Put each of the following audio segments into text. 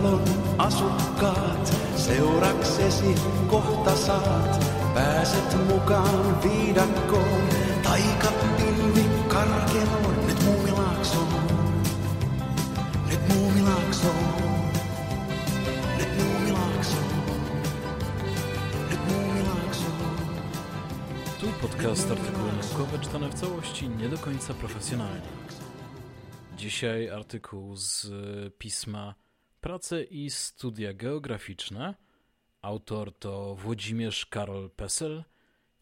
Muumitalon asukkaat, seuraksesi kohta saat. Pääset mukaan viidakkoon, taikapilvi karkeloon. Nyt muumilaaksoon, nyt muumilaaksoon. Tu podcast artykuły naukowe czytane w całości nie do końca profesjonalnie. Dzisiaj artykuł z e, pisma Prace i studia geograficzne. Autor to Włodzimierz Karol Pesel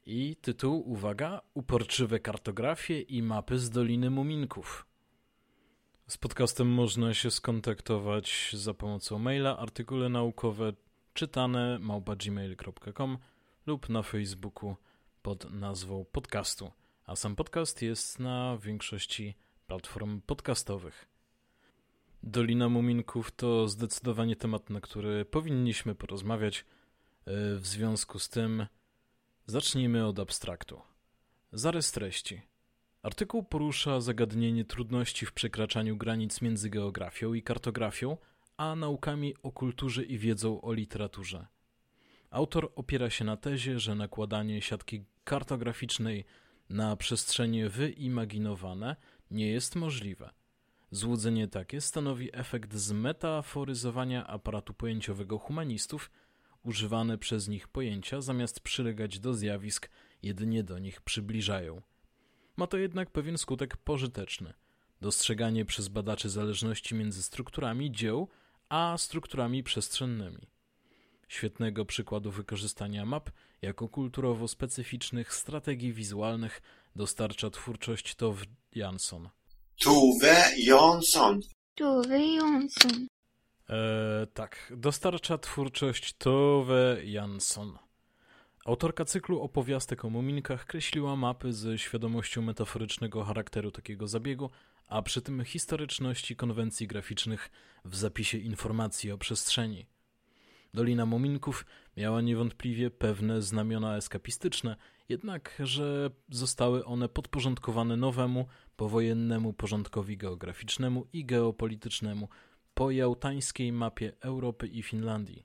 i tytuł, uwaga, Uporczywe kartografie i mapy z Doliny Muminków. Z podcastem można się skontaktować za pomocą maila artykuły naukowe czytane małpa.gmail.com lub na Facebooku pod nazwą podcastu, a sam podcast jest na większości platform podcastowych. Dolina Muminków to zdecydowanie temat, na który powinniśmy porozmawiać. E, W związku z tym zacznijmy od abstraktu. Zarys treści. Artykuł porusza zagadnienie trudności w przekraczaniu granic między geografią i kartografią, a naukami o kulturze i wiedzą o literaturze. Autor opiera się na tezie, że nakładanie siatki kartograficznej na przestrzenie wyimaginowane nie jest możliwe. Złudzenie takie stanowi efekt zmetaforyzowania aparatu pojęciowego humanistów, używane przez nich pojęcia zamiast przylegać do zjawisk, jedynie do nich przybliżają. Ma to jednak pewien skutek pożyteczny. Dostrzeganie przez badaczy zależności między strukturami dzieł a strukturami przestrzennymi. Świetnego przykładu wykorzystania map jako kulturowo specyficznych strategii wizualnych dostarcza twórczość Tove Jansson. Tove Jansson. Tove Jansson. Eee, tak, dostarcza twórczość Tove Jansson. Autorka cyklu opowiastek o muminkach kreśliła mapy ze świadomością metaforycznego charakteru takiego zabiegu, a przy tym historyczności konwencji graficznych w zapisie informacji o przestrzeni. Dolina Muminków miała niewątpliwie pewne znamiona eskapistyczne, jednak że zostały one podporządkowane nowemu, powojennemu porządkowi geograficznemu i geopolitycznemu po jałtańskiej mapie Europy i Finlandii.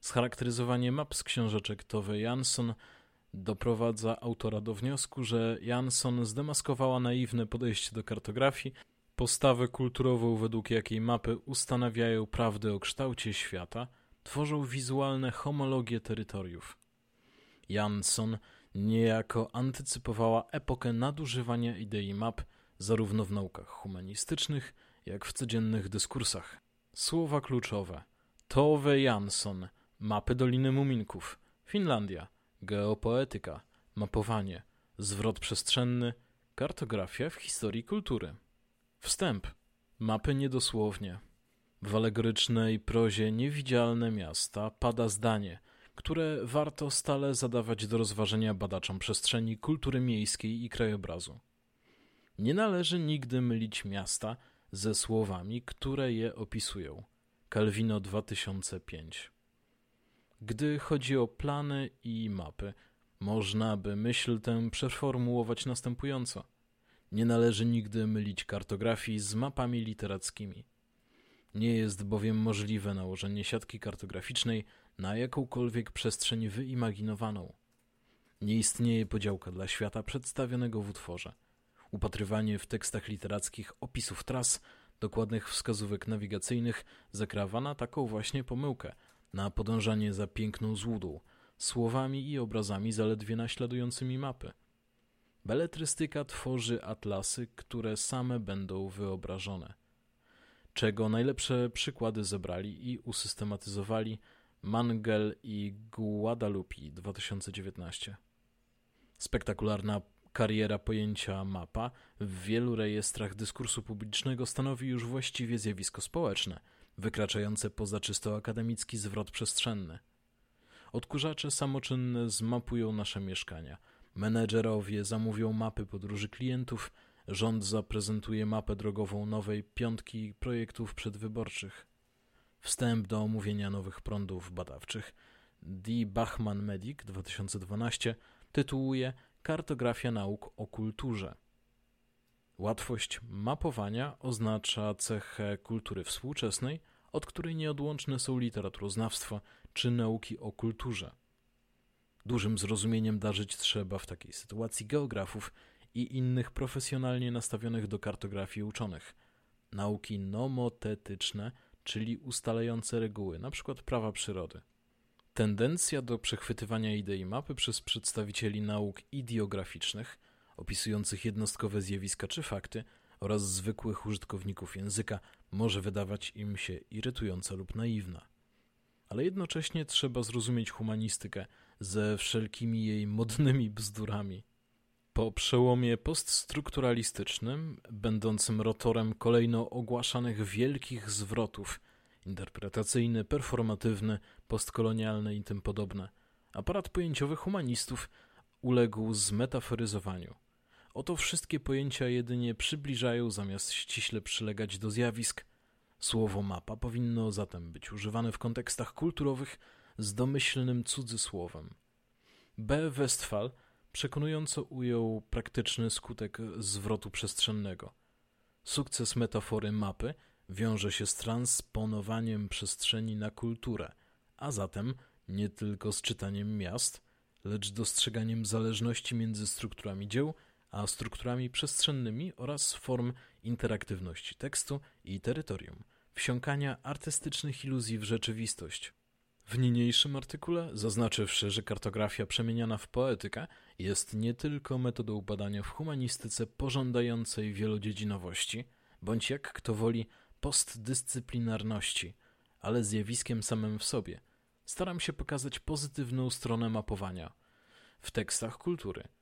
Scharakteryzowanie map z książeczek Tove Jansson doprowadza autora do wniosku, że Jansson zdemaskowała naiwne podejście do kartografii, postawę kulturową, według jakiej mapy ustanawiają prawdę o kształcie świata, tworzą wizualne homologie terytoriów. Jansson niejako antycypowała epokę nadużywania idei map zarówno w naukach humanistycznych, jak w codziennych dyskursach. Słowa kluczowe: Tove Jansson, mapy Doliny Muminków, Finlandia, geopoetyka, mapowanie, zwrot przestrzenny, kartografia w historii kultury. Wstęp. Mapy niedosłownie. W alegorycznej prozie Niewidzialne miasta pada zdanie, które warto stale zadawać do rozważenia badaczom przestrzeni kultury miejskiej i krajobrazu. Nie należy nigdy mylić miasta ze słowami, które je opisują. Calvino 2005. Gdy chodzi o plany i mapy, można by myśl tę przeformułować następująco. Nie należy nigdy mylić kartografii z mapami literackimi. Nie jest bowiem możliwe nałożenie siatki kartograficznej na jakąkolwiek przestrzeń wyimaginowaną. Nie istnieje podziałka dla świata przedstawionego w utworze. Upatrywanie w tekstach literackich opisów tras dokładnych wskazówek nawigacyjnych zakrawa na taką właśnie pomyłkę, na podążanie za piękną złudą, słowami i obrazami zaledwie naśladującymi mapy. Beletrystyka tworzy atlasy, które same będą wyobrażone. Czego najlepsze przykłady zebrali i usystematyzowali Mangel i Guadalupe 2019. Spektakularna kariera pojęcia mapa w wielu rejestrach dyskursu publicznego stanowi już właściwie zjawisko społeczne, wykraczające poza czysto akademicki zwrot przestrzenny. Odkurzacze samoczynne zmapują nasze mieszkania, menedżerowie zamówią mapy podróży klientów, rząd zaprezentuje mapę drogową nowej piątki projektów przedwyborczych. Wstęp do omówienia nowych prądów badawczych D. Bachman Medic 2012 tytułuje Kartografia nauk o kulturze. Łatwość mapowania oznacza cechę kultury współczesnej, od której nieodłączne są literaturoznawstwo czy nauki o kulturze. Dużym zrozumieniem darzyć trzeba w takiej sytuacji geografów i innych profesjonalnie nastawionych do kartografii uczonych. Nauki nomotetyczne, czyli ustalające reguły, np. prawa przyrody. Tendencja do przechwytywania idei mapy przez przedstawicieli nauk ideograficznych, opisujących jednostkowe zjawiska czy fakty, oraz zwykłych użytkowników języka może wydawać im się irytująca lub naiwna. Ale jednocześnie trzeba zrozumieć humanistykę ze wszelkimi jej modnymi bzdurami. Po przełomie poststrukturalistycznym, będącym rotorem kolejno ogłaszanych wielkich zwrotów, interpretacyjny, performatywny, postkolonialny i tym podobne, aparat pojęciowy humanistów uległ zmetaforyzowaniu. Oto wszystkie pojęcia jedynie przybliżają zamiast ściśle przylegać do zjawisk. Słowo mapa powinno zatem być używane w kontekstach kulturowych z domyślnym cudzysłowem. B. Westphal przekonująco ujął praktyczny skutek zwrotu przestrzennego. Sukces metafory mapy wiąże się z transponowaniem przestrzeni na kulturę, a zatem nie tylko z czytaniem miast, lecz dostrzeganiem zależności między strukturami dzieł a strukturami przestrzennymi oraz form interaktywności tekstu i terytorium, wsiąkania artystycznych iluzji w rzeczywistość. W niniejszym artykule, zaznaczywszy, że kartografia przemieniana w poetykę jest nie tylko metodą badania w humanistyce pożądającej wielodziedzinowości, bądź jak kto woli postdyscyplinarności, ale zjawiskiem samym w sobie, staram się pokazać pozytywną stronę mapowania. W tekstach kultury –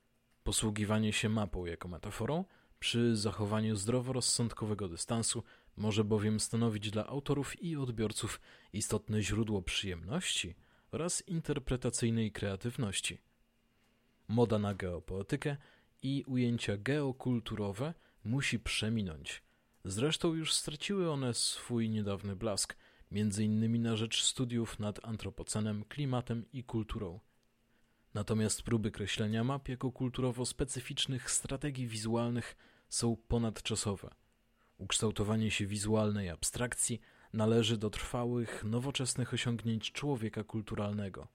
Posługiwanie się mapą jako metaforą przy zachowaniu zdroworozsądkowego dystansu może bowiem stanowić dla autorów i odbiorców istotne źródło przyjemności oraz interpretacyjnej kreatywności. Moda na geopoetykę i ujęcia geokulturowe musi przeminąć. Zresztą już straciły one swój niedawny blask, między innymi na rzecz studiów nad antropocenem, klimatem i kulturą. Natomiast próby kreślenia map jako kulturowo specyficznych strategii wizualnych są ponadczasowe. Ukształtowanie się wizualnej abstrakcji należy do trwałych, nowoczesnych osiągnięć człowieka kulturalnego.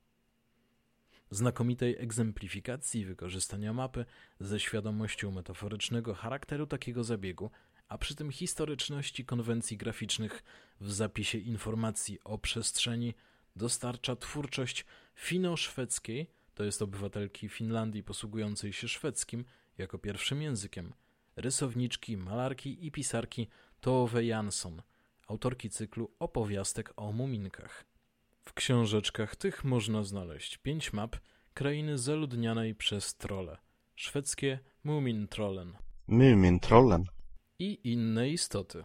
Znakomitej egzemplifikacji wykorzystania mapy ze świadomością metaforycznego charakteru takiego zabiegu, a przy tym historyczności konwencji graficznych w zapisie informacji o przestrzeni dostarcza twórczość fino-szwedzkiej to jest obywatelki Finlandii posługującej się szwedzkim jako pierwszym językiem, rysowniczki, malarki i pisarki Tove Jansson, autorki cyklu opowiastek o muminkach. W książeczkach tych można znaleźć pięć map krainy zaludnianej przez trole, szwedzkie Mumintrollen. Mumintrollen. I inne istoty.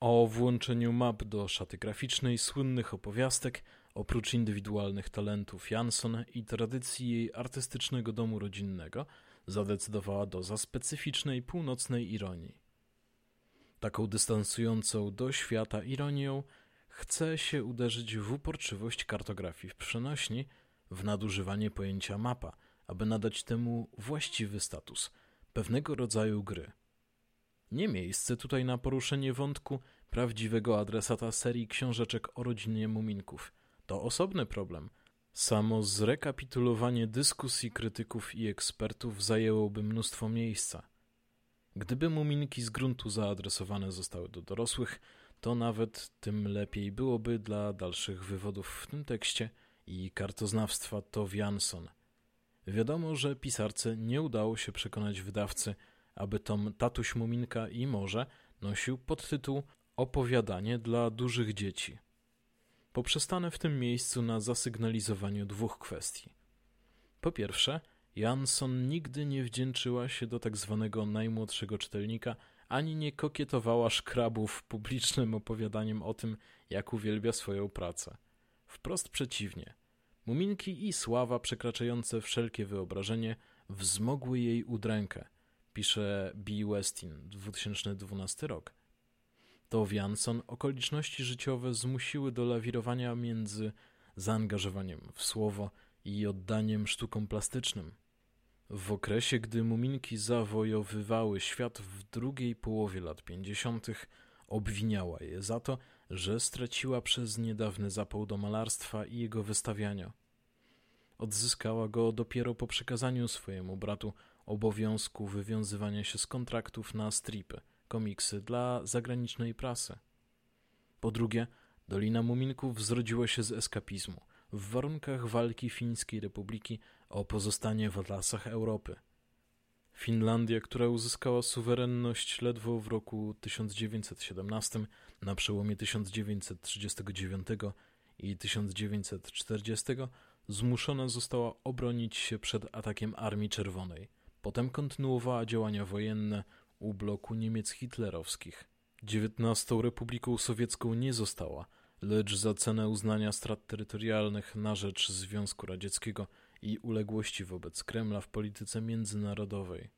O włączeniu map do szaty graficznej słynnych opowiastek Oprócz indywidualnych talentów Jansson i tradycji jej artystycznego domu rodzinnego, zadecydowała do za specyficznej północnej ironii. Taką dystansującą do świata ironią chce się uderzyć w uporczywość kartografii w przenośni, w nadużywanie pojęcia mapa, aby nadać temu właściwy status, pewnego rodzaju gry. Nie miejsce tutaj na poruszenie wątku prawdziwego adresata serii książeczek o rodzinie muminków – to osobny problem. Samo zrekapitulowanie dyskusji krytyków i ekspertów zajęłoby mnóstwo miejsca. Gdyby muminki z gruntu zaadresowane zostały do dorosłych, to nawet tym lepiej byłoby dla dalszych wywodów w tym tekście i kartoznawstwa to Jansson. Wiadomo, że pisarce nie udało się przekonać wydawcy, aby tom Tatuś Muminka i Morze nosił podtytuł Opowiadanie dla dużych dzieci. Poprzestanę w tym miejscu na zasygnalizowaniu dwóch kwestii. Po pierwsze, Jansson nigdy nie wdzięczyła się do tak zwanego najmłodszego czytelnika, ani nie kokietowała szkrabów publicznym opowiadaniem o tym, jak uwielbia swoją pracę. Wprost przeciwnie. Muminki i sława przekraczające wszelkie wyobrażenie wzmogły jej udrękę, pisze B. Westin, 2012 rok. To Jansson okoliczności życiowe zmusiły do lawirowania między zaangażowaniem w słowo i oddaniem sztukom plastycznym. W okresie, gdy muminki zawojowywały świat w drugiej połowie lat pięćdziesiątych, obwiniała je za to, że straciła przez niedawny zapał do malarstwa i jego wystawiania. Odzyskała go dopiero po przekazaniu swojemu bratu obowiązku wywiązywania się z kontraktów na stripy, komiksy dla zagranicznej prasy. Po drugie, Dolina Muminków zrodziła się z eskapizmu – w warunkach walki Fińskiej Republiki o pozostanie w lasach Europy. Finlandia, która uzyskała suwerenność ledwo w roku 1917, na przełomie 1939 i 1940, zmuszona została obronić się przed atakiem Armii Czerwonej. Potem kontynuowała działania wojenne u bloku Niemiec hitlerowskich. XIX Republiką Sowiecką nie została, lecz za cenę uznania strat terytorialnych na rzecz Związku Radzieckiego i uległości wobec Kremla w polityce międzynarodowej.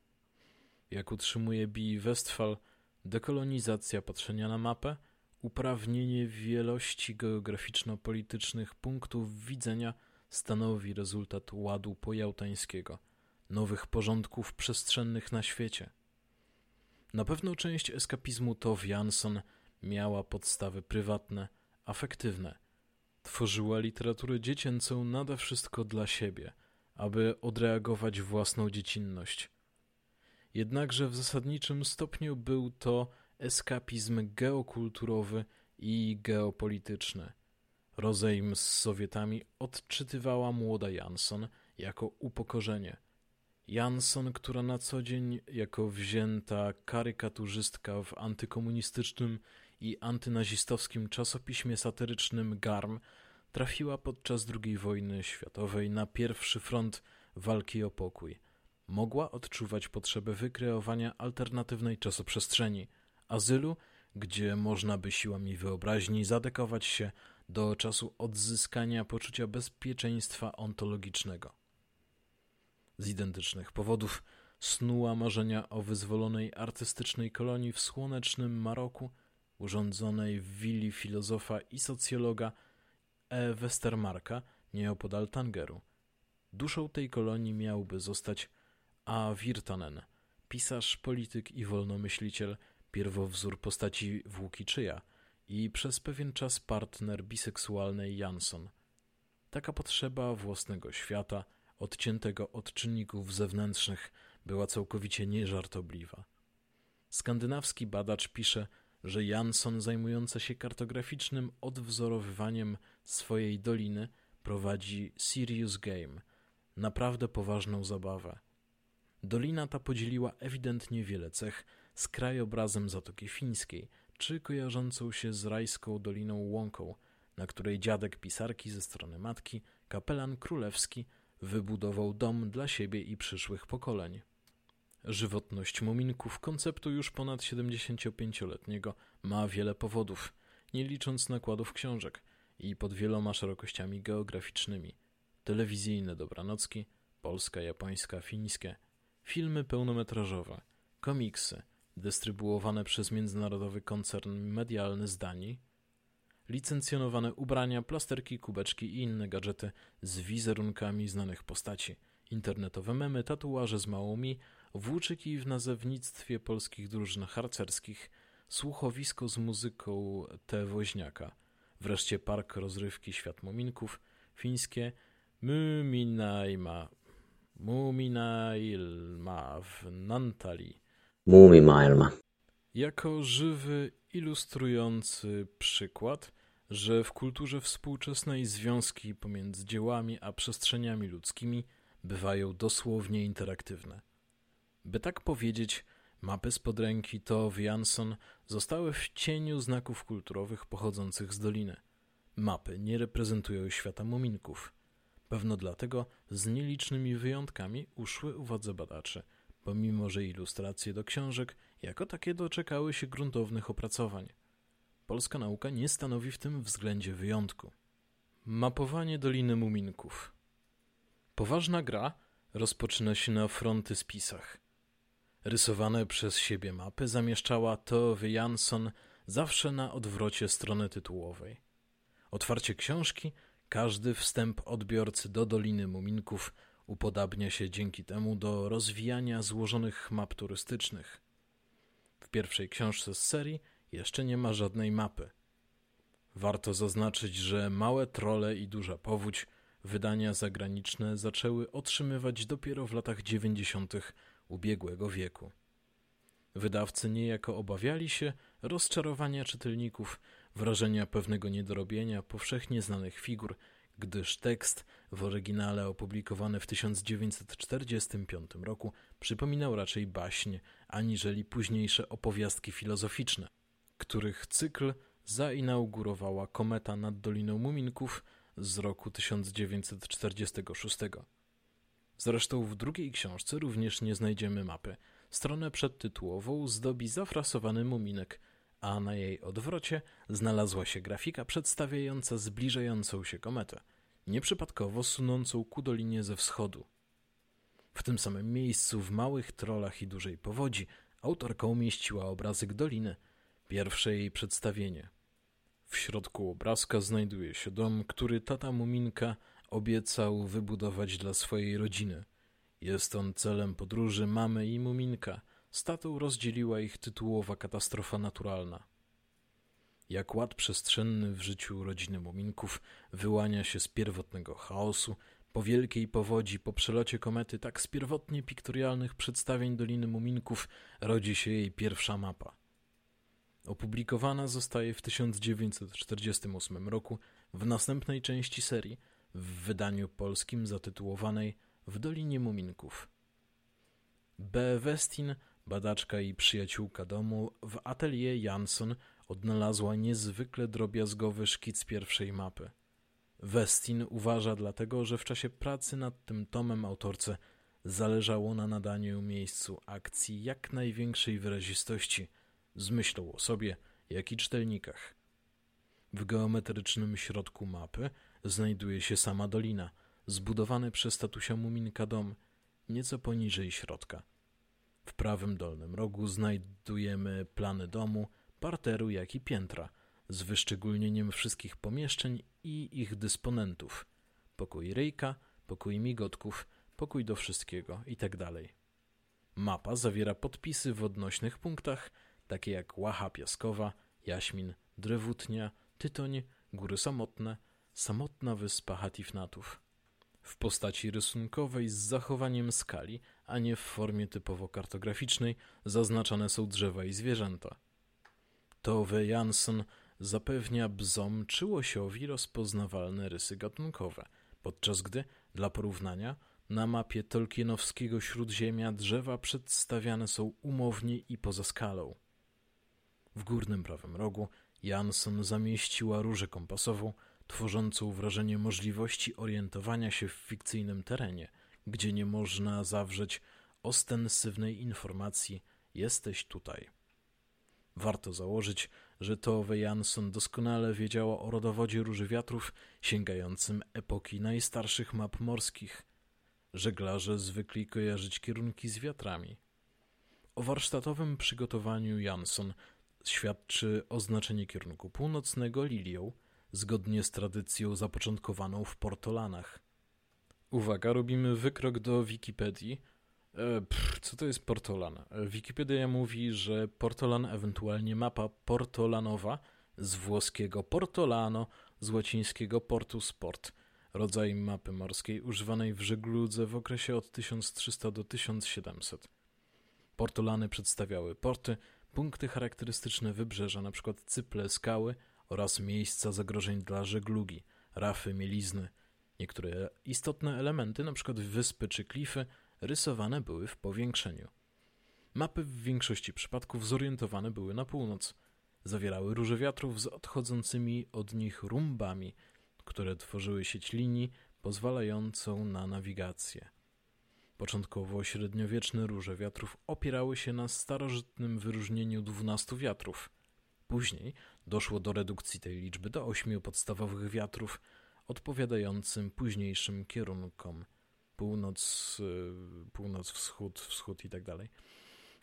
Jak utrzymuje B. Westphal, dekolonizacja patrzenia na mapę, uprawnienie wielości geograficzno-politycznych punktów widzenia stanowi rezultat ładu pojałtańskiego, nowych porządków przestrzennych na świecie. Na pewno część eskapizmu Tove Jansson miała podstawy prywatne – afektywne. Tworzyła literaturę dziecięcą nade wszystko dla siebie, aby odreagować własną dziecinność. Jednakże w zasadniczym stopniu był to eskapizm geokulturowy i geopolityczny. Rozejm z Sowietami odczytywała młoda Jansson jako upokorzenie. Jansson, która na co dzień jako wzięta karykaturzystka w antykomunistycznym i antynazistowskim czasopiśmie satyrycznym Garm trafiła podczas II wojny światowej na pierwszy front walki o pokój. Mogła odczuwać potrzebę wykreowania alternatywnej czasoprzestrzeni, azylu, gdzie można by siłami wyobraźni zadekować się do czasu odzyskania poczucia bezpieczeństwa ontologicznego. Z identycznych powodów snuła marzenia o wyzwolonej artystycznej kolonii w słonecznym Maroku urządzonej w willi filozofa i socjologa E. Westermarka nieopodal Tangeru. Duszą tej kolonii miałby zostać A. Virtanen, pisarz, polityk i wolnomyśliciel, pierwowzór postaci Włókiczyja i przez pewien czas partner biseksualnej Jansson. Taka potrzeba własnego świata, odciętego od czynników zewnętrznych, była całkowicie nieżartobliwa. Skandynawski badacz pisze, że Jansson zajmująca się kartograficznym odwzorowywaniem swojej doliny prowadzi Serious Game, naprawdę poważną zabawę. Dolina ta podzieliła ewidentnie wiele cech z krajobrazem Zatoki Fińskiej, czy kojarzącą się z rajską Doliną Łąką, na której dziadek pisarki ze strony matki, kapelan królewski, wybudował dom dla siebie i przyszłych pokoleń. Żywotność muminków konceptu już ponad 75-letniego ma wiele powodów, nie licząc nakładów książek i pod wieloma szerokościami geograficznymi. Telewizyjne dobranocki, polska, japońska, fińskie, filmy pełnometrażowe, komiksy dystrybuowane przez międzynarodowy koncern medialny z Danii, licencjonowane ubrania, plasterki, kubeczki i inne gadżety z wizerunkami znanych postaci, internetowe memy, tatuaże z małymi włóczyki w nazewnictwie polskich drużyn harcerskich, słuchowisko z muzyką T. Woźniaka, wreszcie park rozrywki Świat Muminków, fińskie Muminaima, Muminailma w Nantali, Muumimaailma. Jako żywy, ilustrujący przykład, że w kulturze współczesnej związki pomiędzy dziełami a przestrzeniami ludzkimi bywają dosłownie interaktywne. By tak powiedzieć, mapy spod ręki Tove Jansson zostały w cieniu znaków kulturowych pochodzących z doliny. Mapy nie reprezentują świata muminków. Pewno dlatego z nielicznymi wyjątkami uszły uwadze badaczy, pomimo że ilustracje do książek jako takie doczekały się gruntownych opracowań. Polska nauka nie stanowi w tym względzie wyjątku. Mapowanie Doliny Muminków Poważna gra rozpoczyna się na frontyspisach. Rysowane przez siebie mapy zamieszczała Tove Jansson zawsze na odwrocie strony tytułowej. Otwarcie książki, każdy wstęp odbiorcy do Doliny Muminków upodabnia się dzięki temu do rozwijania złożonych map turystycznych. W pierwszej książce z serii jeszcze nie ma żadnej mapy. Warto zaznaczyć, że Małe Trole i Duża Powódź wydania zagraniczne zaczęły otrzymywać dopiero w latach dziewięćdziesiątych ubiegłego wieku. Wydawcy niejako obawiali się rozczarowania czytelników, wrażenia pewnego niedorobienia powszechnie znanych figur, gdyż tekst w oryginale opublikowany w 1945 roku przypominał raczej baśń, aniżeli późniejsze opowiastki filozoficzne, których cykl zainaugurowała kometa nad Doliną Muminków z roku 1946. Zresztą w drugiej książce również nie znajdziemy mapy. Stronę przedtytułową zdobi zafrasowany muminek, a na jej odwrocie znalazła się grafika przedstawiająca zbliżającą się kometę, nieprzypadkowo sunącą ku dolinie ze wschodu. W tym samym miejscu, w małych trolach i dużej powodzi, autorka umieściła obrazyk doliny, pierwsze jej przedstawienie. W środku obrazka znajduje się dom, który tata Muminka obiecał wybudować dla swojej rodziny. Jest on celem podróży mamy i Muminka. Z tatą rozdzieliła ich tytułowa katastrofa naturalna. Jak ład przestrzenny w życiu rodziny Muminków wyłania się z pierwotnego chaosu, po wielkiej powodzi, po przelocie komety, tak z pierwotnie piktorialnych przedstawień Doliny Muminków rodzi się jej pierwsza mapa. Opublikowana zostaje w 1948 roku w następnej części serii, w wydaniu polskim zatytułowanej W Dolinie Muminków. B. Westin, badaczka i przyjaciółka domu, w atelier Jansson odnalazła niezwykle drobiazgowy szkic pierwszej mapy. Westin uważa dlatego, że w czasie pracy nad tym tomem autorce zależało na nadaniu miejscu akcji jak największej wyrazistości, z myślą o sobie, jak i czytelnikach. W geometrycznym środku mapy znajduje się sama dolina, zbudowany przez tatusia Muminka dom, nieco poniżej środka. W prawym dolnym rogu znajdujemy plany domu, parteru, jak i piętra, z wyszczególnieniem wszystkich pomieszczeń i ich dysponentów. Pokój ryjka, pokój migotków, pokój do wszystkiego itd. Tak Mapa zawiera podpisy w odnośnych punktach, takie jak łacha piaskowa, jaśmin, drewutnia, tytoń, góry samotne, samotna wyspa Hatifnatów. W postaci rysunkowej z zachowaniem skali, a nie w formie typowo kartograficznej, zaznaczane są drzewa i zwierzęta. Tove Jansson zapewnia bzom czy łosiowi rozpoznawalne rysy gatunkowe, podczas gdy, dla porównania, na mapie Tolkienowskiego Śródziemia drzewa przedstawiane są umownie i poza skalą. W górnym prawym rogu Jansson zamieściła różę kompasową, tworzącą wrażenie możliwości orientowania się w fikcyjnym terenie, gdzie nie można zawrzeć ostensywnej informacji jesteś tutaj. Warto założyć, że Tove Jansson doskonale wiedziała o rodowodzie róży wiatrów sięgającym epoki najstarszych map morskich. Żeglarze zwykli kojarzyć kierunki z wiatrami. O warsztatowym przygotowaniu Jansson świadczy oznaczenie kierunku północnego lilią, zgodnie z tradycją zapoczątkowaną w Portolanach. Uwaga, robimy wykrok do Wikipedii. E, pff, co to jest Portolan? E, Wikipedia mówi, że Portolan, ewentualnie mapa portolanowa z włoskiego Portolano, z łacińskiego Portus Port, rodzaj mapy morskiej używanej w żegludze w okresie od 1300 do 1700. Portolany przedstawiały porty, punkty charakterystyczne wybrzeża, np. cyple, skały oraz miejsca zagrożeń dla żeglugi, rafy, mielizny. Niektóre istotne elementy, np. wyspy czy klify, rysowane były w powiększeniu. Mapy w większości przypadków zorientowane były na północ. Zawierały róże wiatrów z odchodzącymi od nich rumbami, które tworzyły sieć linii pozwalającą na nawigację. Początkowo średniowieczne róże wiatrów opierały się na starożytnym wyróżnieniu dwunastu wiatrów. Później doszło do redukcji tej liczby do ośmiu podstawowych wiatrów, odpowiadającym późniejszym kierunkom północ, y, północ, wschód, wschód i tak.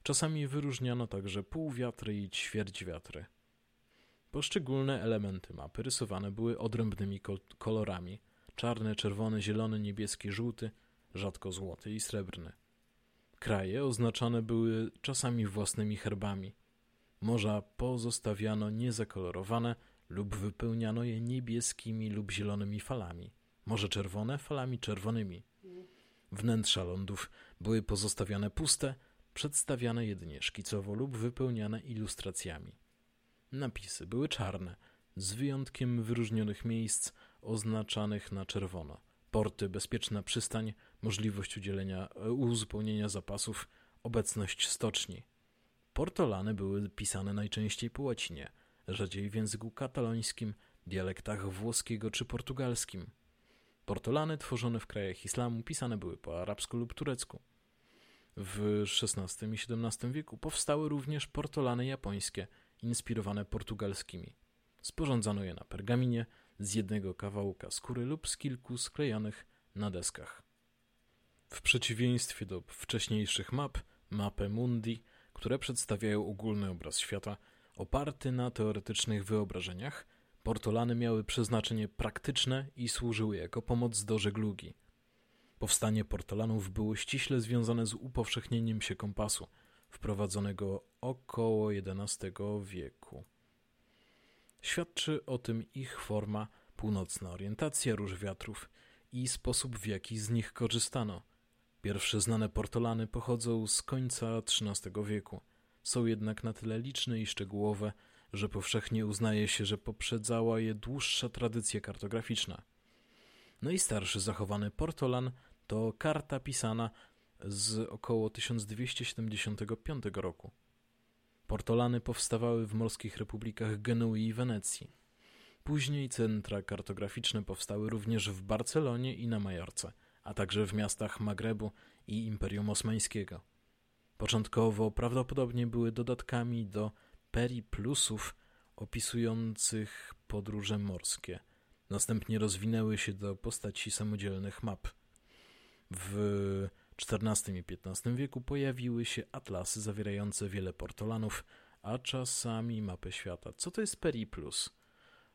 Czasami wyróżniano także półwiatry i ćwierćwiatry. Poszczególne elementy mapy rysowane były odrębnymi kolorami: czarny, czerwony, zielony, niebieski, żółty, rzadko złoty i srebrny. Kraje oznaczane były czasami własnymi herbami. Morza pozostawiano niezakolorowane lub wypełniano je niebieskimi lub zielonymi falami. Morze czerwone falami czerwonymi. Wnętrza lądów były pozostawiane puste, przedstawiane jedynie szkicowo lub wypełniane ilustracjami. Napisy były czarne, z wyjątkiem wyróżnionych miejsc oznaczanych na czerwono. Porty, bezpieczna przystań, możliwość udzielenia, e, uzupełnienia zapasów, obecność stoczni. Portolany były pisane najczęściej po łacinie, rzadziej w języku katalońskim, dialektach włoskiego czy portugalskim. Portolany tworzone w krajach islamu pisane były po arabsku lub turecku. W XVI i XVII wieku powstały również portolany japońskie, inspirowane portugalskimi. Sporządzano je na pergaminie z jednego kawałka skóry lub z kilku sklejonych na deskach. W przeciwieństwie do wcześniejszych map, mapę mundi, które przedstawiają ogólny obraz świata, oparty na teoretycznych wyobrażeniach, portolany miały przeznaczenie praktyczne i służyły jako pomoc do żeglugi. Powstanie portolanów było ściśle związane z upowszechnieniem się kompasu, wprowadzonego około XI wieku. Świadczy o tym ich forma, północna orientacja róż wiatrów i sposób, w jaki z nich korzystano. Pierwsze znane portolany pochodzą z końca XIII wieku. Są jednak na tyle liczne i szczegółowe, że powszechnie uznaje się, że poprzedzała je dłuższa tradycja kartograficzna. Najstarszy zachowany portolan to karta pisana z około 1275 roku. Portolany powstawały w morskich republikach Genui i Wenecji. Później centra kartograficzne powstały również w Barcelonie i na Majorce, a także w miastach Magrebu i Imperium Osmańskiego. Początkowo prawdopodobnie były dodatkami do periplusów opisujących podróże morskie. Następnie rozwinęły się do postaci samodzielnych map. W XIV i XV wieku pojawiły się atlasy zawierające wiele portolanów, a czasami mapy świata. Co to jest periplus?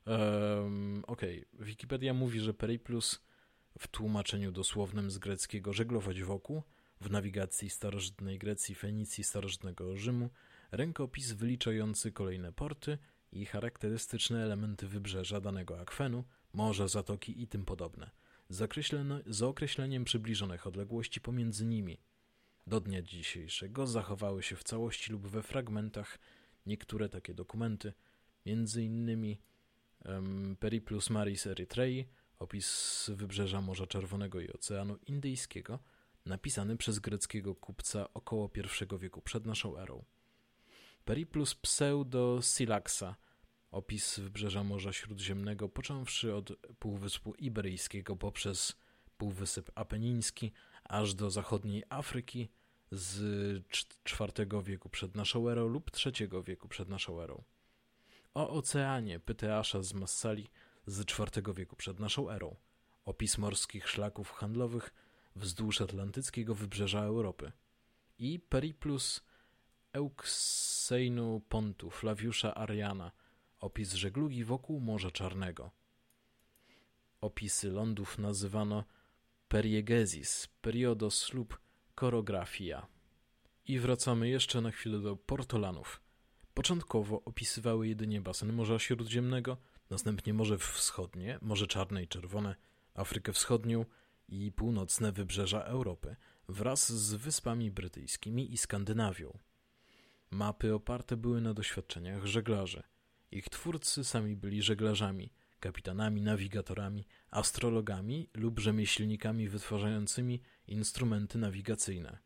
Um, Okej, okay. Wikipedia mówi, że periplus w tłumaczeniu dosłownym z greckiego żeglować wokół, w nawigacji starożytnej Grecji, Fenicji, starożytnego Rzymu, rękopis wyliczający kolejne porty i charakterystyczne elementy wybrzeża danego akwenu, morza, zatoki i tym podobne z określeniem przybliżonych odległości pomiędzy nimi. Do dnia dzisiejszego zachowały się w całości lub we fragmentach niektóre takie dokumenty, między innymi um, Periplus Maris Erytrei, opis wybrzeża Morza Czerwonego i Oceanu Indyjskiego, napisany przez greckiego kupca około I wieku przed naszą erą. Periplus Pseudo Silaxa, opis wybrzeża Morza Śródziemnego, począwszy od Półwyspu Iberyjskiego poprzez Półwysep Apeniński, aż do zachodniej Afryki z IV wieku przed naszą erą lub III wieku przed naszą erą. O oceanie Pyteasza z Massali z IV wieku przed naszą erą. Opis morskich szlaków handlowych wzdłuż atlantyckiego wybrzeża Europy. I Periplus Euxeinu Pontu Flawiusza Ariana – opis żeglugi wokół Morza Czarnego. Opisy lądów nazywano periegesis, periodos lub korografia. I wracamy jeszcze na chwilę do portolanów. Początkowo opisywały jedynie basen Morza Śródziemnego, następnie Morze Wschodnie, Morze Czarne i Czerwone, Afrykę Wschodnią i północne wybrzeża Europy wraz z Wyspami Brytyjskimi i Skandynawią. Mapy oparte były na doświadczeniach żeglarzy. Ich twórcy sami byli żeglarzami, kapitanami, nawigatorami, astrologami lub rzemieślnikami wytwarzającymi instrumenty nawigacyjne.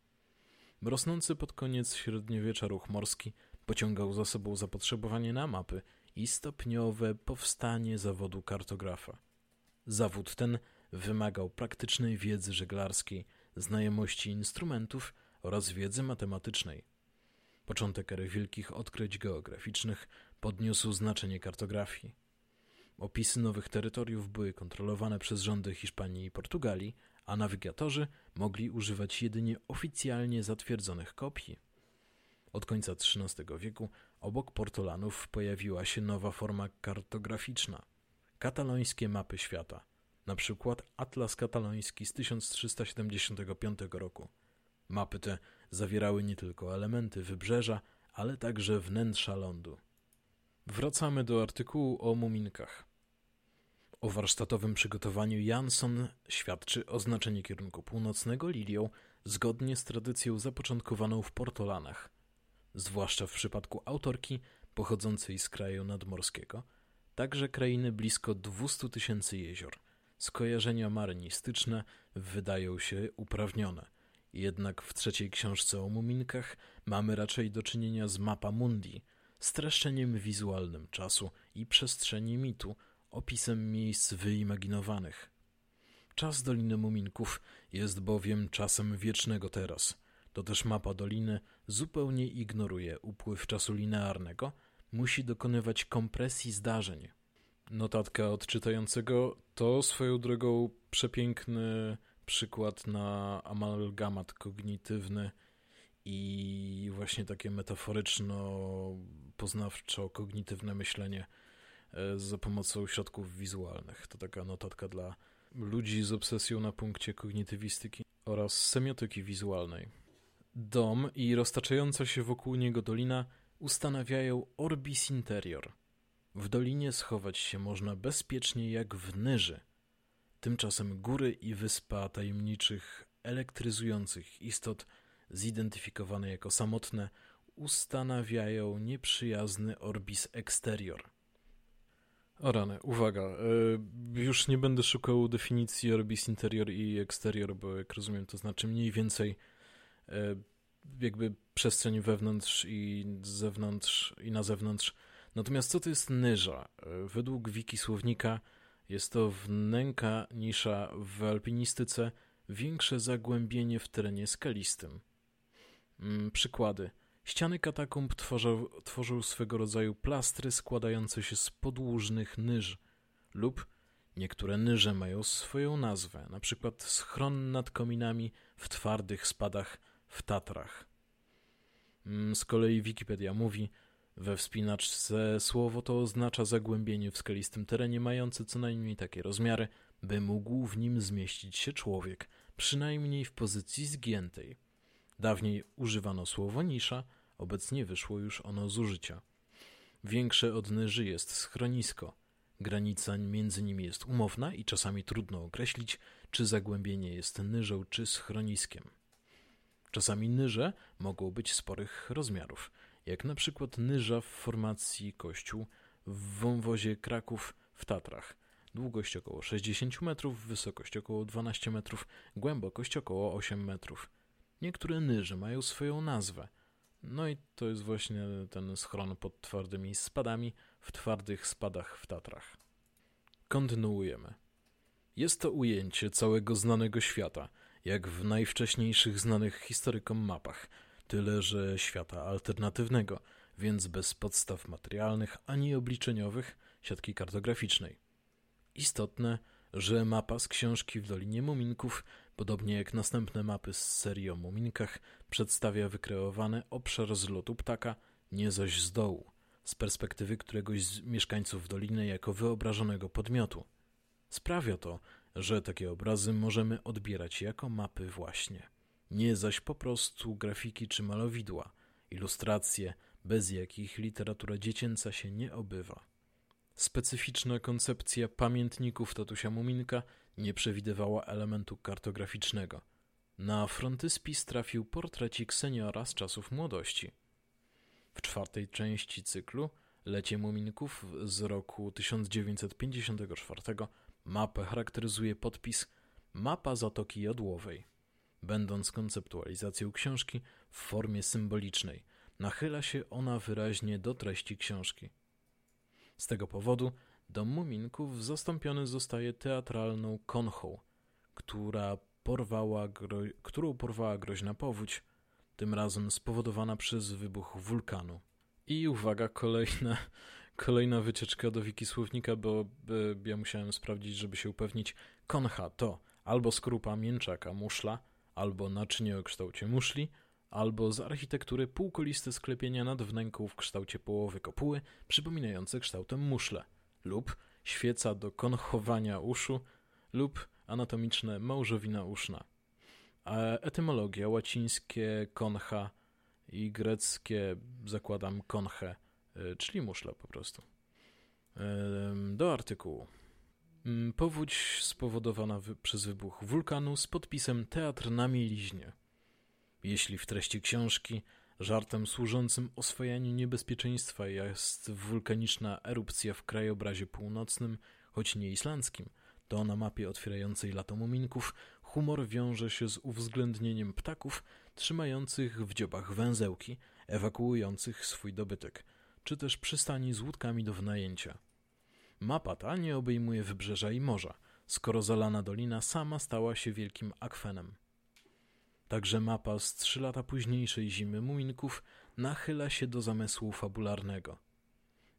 Rosnący pod koniec średniowiecza ruch morski pociągał za sobą zapotrzebowanie na mapy i stopniowe powstanie zawodu kartografa. Zawód ten wymagał praktycznej wiedzy żeglarskiej, znajomości instrumentów oraz wiedzy matematycznej. Początek ery wielkich odkryć geograficznych podniósł znaczenie kartografii. Opisy nowych terytoriów były kontrolowane przez rządy Hiszpanii i Portugalii, a nawigatorzy mogli używać jedynie oficjalnie zatwierdzonych kopii. Od końca XIII wieku obok portolanów pojawiła się nowa forma kartograficzna katalońskie mapy świata, na przykład Atlas Kataloński z 1375 roku. Mapy te zawierały nie tylko elementy wybrzeża, ale także wnętrza lądu. Wracamy do artykułu o muminkach. O warsztatowym przygotowaniu Jansson świadczy oznaczenie kierunku północnego lilią zgodnie z tradycją zapoczątkowaną w Portolanach, zwłaszcza w przypadku autorki pochodzącej z kraju nadmorskiego, także krainy blisko 200 tysięcy jezior. Skojarzenia marynistyczne wydają się uprawnione. Jednak w trzeciej książce o muminkach mamy raczej do czynienia z mapa mundi, streszczeniem wizualnym czasu i przestrzeni mitu, opisem miejsc wyimaginowanych. Czas Doliny Muminków jest bowiem czasem wiecznego teraz. To też mapa doliny zupełnie ignoruje upływ czasu linearnego, musi dokonywać kompresji zdarzeń. Notatka od czytającego to swoją drogą przepiękny przykład na amalgamat kognitywny i właśnie takie metaforyczno-poznawczo-kognitywne myślenie e, za pomocą środków wizualnych. To taka notatka dla ludzi z obsesją na punkcie kognitywistyki oraz semiotyki wizualnej. Dom i roztaczająca się wokół niego dolina ustanawiają orbis interior. W dolinie schować się można bezpiecznie jak w Nyży. Tymczasem góry i wyspa tajemniczych, elektryzujących istot, zidentyfikowane jako samotne, ustanawiają nieprzyjazny orbis exterior. O rany, uwaga, e, już nie będę szukał definicji orbis interior i exterior, bo jak rozumiem to znaczy mniej więcej jakby przestrzeń wewnątrz i zewnątrz i na zewnątrz. Natomiast co to jest nyża? Według wiki słownika jest to wnęka nisza w alpinistyce, większe zagłębienie w terenie skalistym. Mm, przykłady. Ściany katakumb tworzą, tworzą swego rodzaju plastry składające się z podłużnych nyż lub niektóre nyże mają swoją nazwę, na przykład schron nad kominami w twardych spadach w Tatrach. Mm, z kolei Wikipedia mówi, we wspinaczce słowo to oznacza zagłębienie w skalistym terenie mające co najmniej takie rozmiary, by mógł w nim zmieścić się człowiek, przynajmniej w pozycji zgiętej. Dawniej używano słowo nisza, obecnie wyszło już ono z użycia. Większe od nyży jest schronisko. Granica między nimi jest umowna i czasami trudno określić, czy zagłębienie jest nyżą czy schroniskiem. Czasami nyże mogą być sporych rozmiarów, jak na przykład nyża w formacji kościół w wąwozie Kraków w Tatrach. Długość około 60 metrów, wysokość około 12 metrów, głębokość około 8 metrów. Niektóre nyże mają swoją nazwę. No i to jest właśnie ten schron pod twardymi spadami w twardych spadach w Tatrach. Kontynuujemy. Jest to ujęcie całego znanego świata – jak w najwcześniejszych znanych historykom mapach, tyle że świata alternatywnego, więc bez podstaw materialnych ani obliczeniowych siatki kartograficznej. Istotne, że mapa z książki w Dolinie Muminków, podobnie jak następne mapy z serii o muminkach, przedstawia wykreowany obszar zlotu ptaka, nie zaś z dołu, z perspektywy któregoś z mieszkańców doliny jako wyobrażonego podmiotu. Sprawia to, że takie obrazy możemy odbierać jako mapy właśnie, nie zaś po prostu grafiki czy malowidła, ilustracje, bez jakich literatura dziecięca się nie obywa. Specyficzna koncepcja pamiętników tatusia Muminka nie przewidywała elementu kartograficznego. Na frontyspis trafił portrecik seniora z czasów młodości. W czwartej części cyklu Lecie Muminków z roku 1954 mapę charakteryzuje podpis Mapa Zatoki Jodłowej. Będąc konceptualizacją książki w formie symbolicznej, nachyla się ona wyraźnie do treści książki. Z tego powodu dom Muminków zastąpiony zostaje teatralną konchą, która porwała którą porwała groźna powódź, tym razem spowodowana przez wybuch wulkanu. I uwaga, kolejna, kolejna wycieczka do wiki słownika, bo ja musiałem sprawdzić, żeby się upewnić. Koncha to albo skrupa mięczaka muszla, albo naczynie o kształcie muszli, albo z architektury półkoliste sklepienia nad wnęką w kształcie połowy kopuły, przypominające kształtem muszle, lub świeca do konchowania uszu, lub anatomiczne małżowina uszna. Etymologia łacińskie koncha i greckie zakładam konche, czyli muszla po prostu. Do artykułu. Mm, powódź spowodowana wy przez wybuch wulkanu z podpisem Teatr na mieliźnie. Jeśli w treści książki żartem służącym oswajaniu niebezpieczeństwa jest wulkaniczna erupcja w krajobrazie północnym, choć nie islandzkim, to na mapie otwierającej lato muminków humor wiąże się z uwzględnieniem ptaków trzymających w dziobach węzełki, ewakuujących swój dobytek, czy też przystani z łódkami do wynajęcia. Mapa ta nie obejmuje wybrzeża i morza, skoro zalana dolina sama stała się wielkim akwenem. Także mapa z trzy lata późniejszej zimy Muminków nachyla się do zamysłu fabularnego.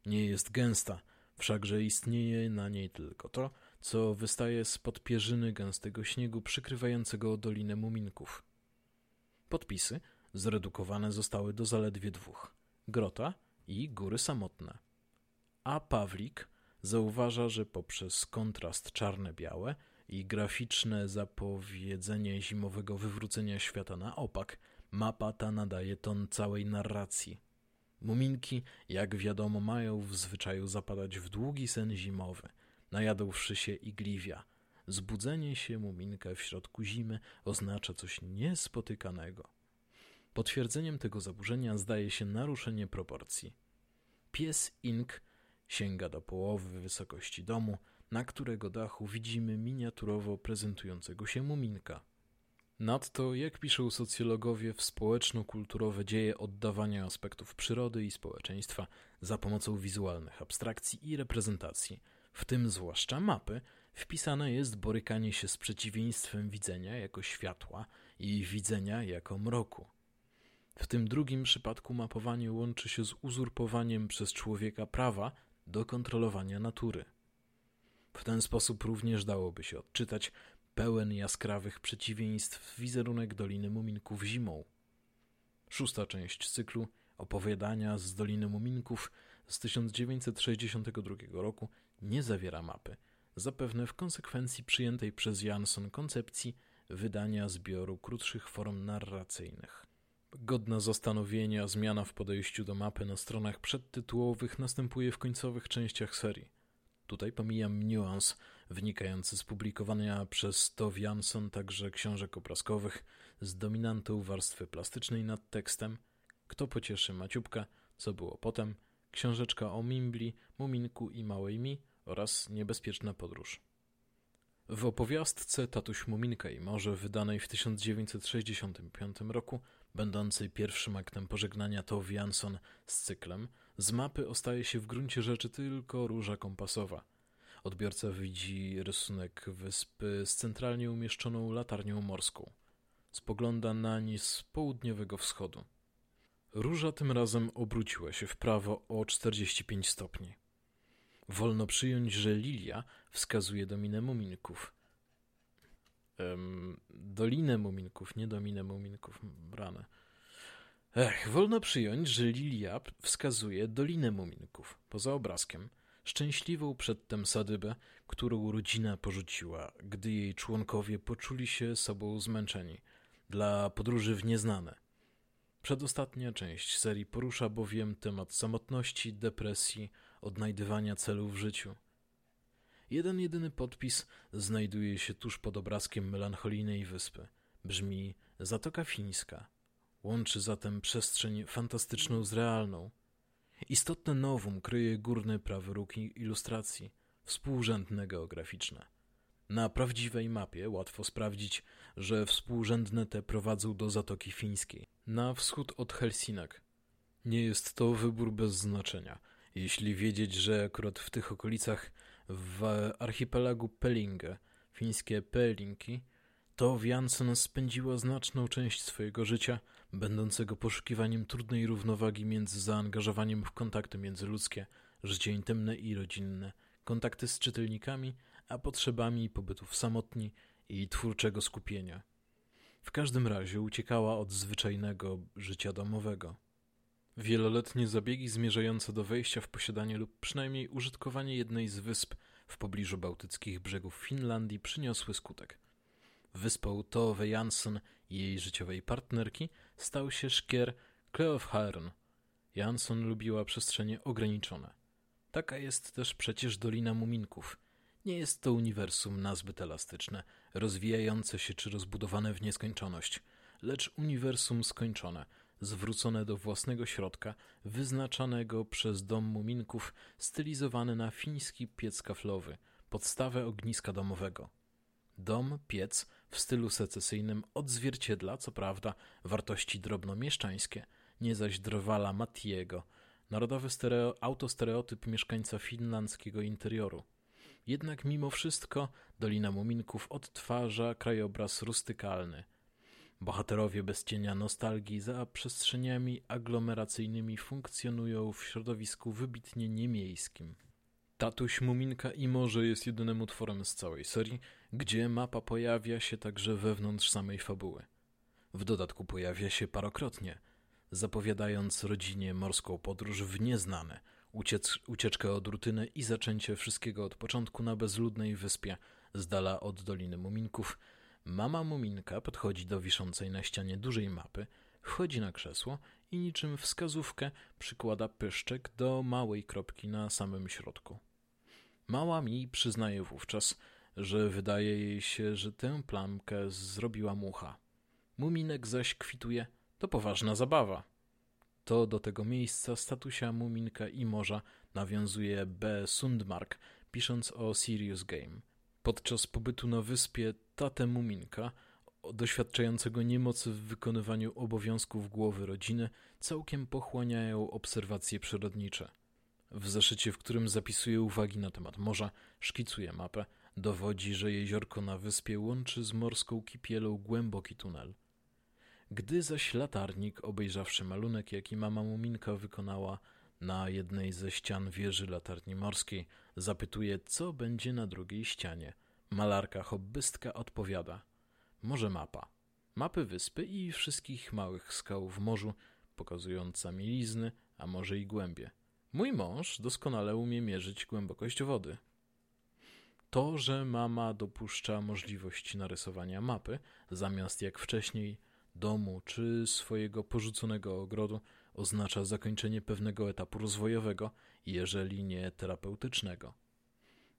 Nie jest gęsta, wszakże istnieje na niej tylko to, co wystaje spod pierzyny gęstego śniegu przykrywającego Dolinę Muminków. Podpisy zredukowane zostały do zaledwie dwóch – Grota i Góry Samotne. A Pawlik zauważa, że poprzez kontrast czarne-białe i graficzne zapowiedzenie zimowego wywrócenia świata na opak, mapa ta nadaje ton całej narracji. Muminki, jak wiadomo, mają w zwyczaju zapadać w długi sen zimowy – najadłszy się igliwia. Zbudzenie się muminka w środku zimy oznacza coś niespotykanego. Potwierdzeniem tego zaburzenia zdaje się naruszenie proporcji. Pies Ink sięga do połowy wysokości domu, na którego dachu widzimy miniaturowo prezentującego się muminka. Nadto, jak piszą socjologowie, w społeczno-kulturowe dzieje oddawania aspektów przyrody i społeczeństwa za pomocą wizualnych abstrakcji i reprezentacji – w tym zwłaszcza mapy, wpisane jest borykanie się z przeciwieństwem widzenia jako światła i widzenia jako mroku. W tym drugim przypadku mapowanie łączy się z uzurpowaniem przez człowieka prawa do kontrolowania natury. W ten sposób również dałoby się odczytać pełen jaskrawych przeciwieństw wizerunek Doliny Muminków zimą. Szósta część cyklu opowiadania z Doliny Muminków z 1962 roku nie zawiera mapy, zapewne w konsekwencji przyjętej przez Jansson koncepcji wydania zbioru krótszych form narracyjnych. Godna zastanowienia zmiana w podejściu do mapy na stronach przedtytułowych następuje w końcowych częściach serii. Tutaj pomijam niuans wynikający z publikowania przez Tove Jansson także książek obrazkowych z dominantą warstwy plastycznej nad tekstem Kto pocieszy Maciubka, co było potem – książeczka o Mimbli, Muminku i Małej Mi oraz Niebezpieczna podróż. W opowiastce Tatuś Muminka i Morze, wydanej w 1965 roku, będącej pierwszym aktem pożegnania Tove Jansson z cyklem, z mapy ostaje się w gruncie rzeczy tylko róża kompasowa. Odbiorca widzi rysunek wyspy z centralnie umieszczoną latarnią morską. Spogląda nań z południowego wschodu. Róża tym razem obróciła się w prawo o 45 stopni. Wolno przyjąć, że lilia wskazuje dominę muminków. Um, dolinę muminków, nie dominę muminków, rane. Ech, wolno przyjąć, że lilia wskazuje dolinę muminków. Poza obrazkiem, szczęśliwą przedtem sadybę, którą rodzina porzuciła, gdy jej członkowie poczuli się sobą zmęczeni, dla podróży w nieznane – Przedostatnia część serii porusza bowiem temat samotności, depresji, odnajdywania celu w życiu. Jeden jedyny podpis znajduje się tuż pod obrazkiem melancholijnej wyspy. Brzmi Zatoka Fińska. Łączy zatem przestrzeń fantastyczną z realną. Istotne nowum kryje górny prawy róg ilustracji, współrzędne geograficzne. Na prawdziwej mapie łatwo sprawdzić, że współrzędne te prowadzą do Zatoki Fińskiej, na wschód od Helsinek. Nie jest to wybór bez znaczenia, jeśli wiedzieć, że akurat w tych okolicach w archipelagu Pelinge, fińskie Pelinki, to Janssen spędziła znaczną część swojego życia, będącego poszukiwaniem trudnej równowagi między zaangażowaniem w kontakty międzyludzkie, życie intymne i rodzinne, kontakty z czytelnikami, a potrzebami pobytów samotni i twórczego skupienia. W każdym razie uciekała od zwyczajnego życia domowego. Wieloletnie zabiegi zmierzające do wejścia w posiadanie lub przynajmniej użytkowanie jednej z wysp w pobliżu bałtyckich brzegów Finlandii przyniosły skutek. Wyspą Tove Jansson i jej życiowej partnerki stał się szkier Kleofharn. Jansson lubiła przestrzenie ograniczone. Taka jest też przecież Dolina Muminków. Nie jest to uniwersum nazbyt elastyczne, rozwijające się czy rozbudowane w nieskończoność, lecz uniwersum skończone – zwrócone do własnego środka, wyznaczanego przez dom muminków, stylizowany na fiński piec kaflowy, podstawę ogniska domowego. Dom, piec w stylu secesyjnym odzwierciedla, co prawda, wartości drobnomieszczańskie, nie zaś drwala Mattiego, narodowy stereo, autostereotyp mieszkańca finlandzkiego interioru. Jednak mimo wszystko Dolina Muminków odtwarza krajobraz rustykalny – Bohaterowie bez cienia nostalgii za przestrzeniami aglomeracyjnymi funkcjonują w środowisku wybitnie niemiejskim. Tatuś Muminka i Morze jest jedynym utworem z całej serii, gdzie mapa pojawia się także wewnątrz samej fabuły. W dodatku pojawia się parokrotnie, zapowiadając rodzinie morską podróż w nieznane, uciec ucieczkę od rutyny i zaczęcie wszystkiego od początku na bezludnej wyspie z dala od Doliny Muminków – Mama Muminka podchodzi do wiszącej na ścianie dużej mapy, wchodzi na krzesło i niczym wskazówkę przykłada pyszczek do małej kropki na samym środku. Mała mi przyznaje wówczas, że wydaje jej się, że tę plamkę zrobiła mucha. Muminek zaś kwituje, to poważna zabawa. To do tego miejsca statusia Muminka i Morza nawiązuje B. Sundmark, pisząc o Serious Game. Podczas pobytu na wyspie tatę Muminka, doświadczającego niemocy w wykonywaniu obowiązków głowy rodziny, całkiem pochłaniają obserwacje przyrodnicze. W zeszycie, w którym zapisuje uwagi na temat morza, szkicuje mapę, dowodzi, że jeziorko na wyspie łączy z morską kipielą głęboki tunel. Gdy zaś latarnik, obejrzawszy malunek, jaki mama Muminka wykonała na jednej ze ścian wieży latarni morskiej, zapytuje, co będzie na drugiej ścianie – Malarka hobbystka odpowiada. Może mapa. Mapy wyspy i wszystkich małych skał w morzu, pokazująca mielizny, a może i głębie. Mój mąż doskonale umie mierzyć głębokość wody. To, że mama dopuszcza możliwość narysowania mapy, zamiast jak wcześniej domu czy swojego porzuconego ogrodu, oznacza zakończenie pewnego etapu rozwojowego, jeżeli nie terapeutycznego.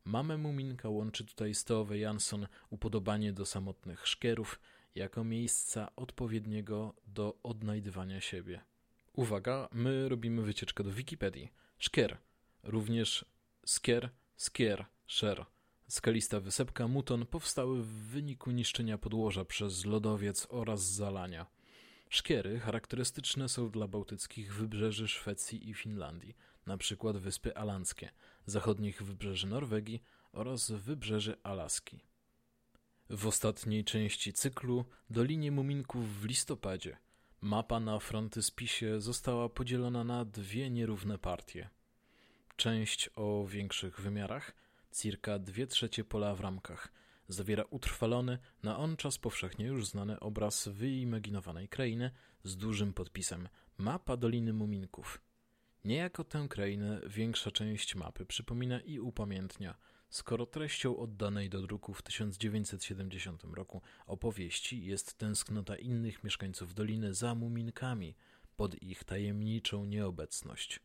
Mamę Muminka łączy tutaj Stowe Jansson upodobanie do samotnych szkierów jako miejsca odpowiedniego do odnajdywania siebie. Uwaga, my robimy wycieczkę do Wikipedii. Szkier, również skier, skier, szer. Skalista wysepka Muton powstały w wyniku niszczenia podłoża przez lodowiec oraz zalania. Szkiery charakterystyczne są dla bałtyckich wybrzeży Szwecji i Finlandii, przykład Wyspy Alandzkie, zachodnich wybrzeży Norwegii oraz wybrzeży Alaski. W ostatniej części cyklu Dolinie Muminków w listopadzie mapa na frontyspisie została podzielona na dwie nierówne partie. Część o większych wymiarach, cirka dwie trzecie pola w ramkach, zawiera utrwalony, na on czas powszechnie już znany obraz wyimaginowanej krainy z dużym podpisem Mapa Doliny Muminków – Niejako tę krainę większa część mapy przypomina i upamiętnia, skoro treścią oddanej do druku w 1970 roku opowieści jest tęsknota innych mieszkańców doliny za muminkami pod ich tajemniczą nieobecność.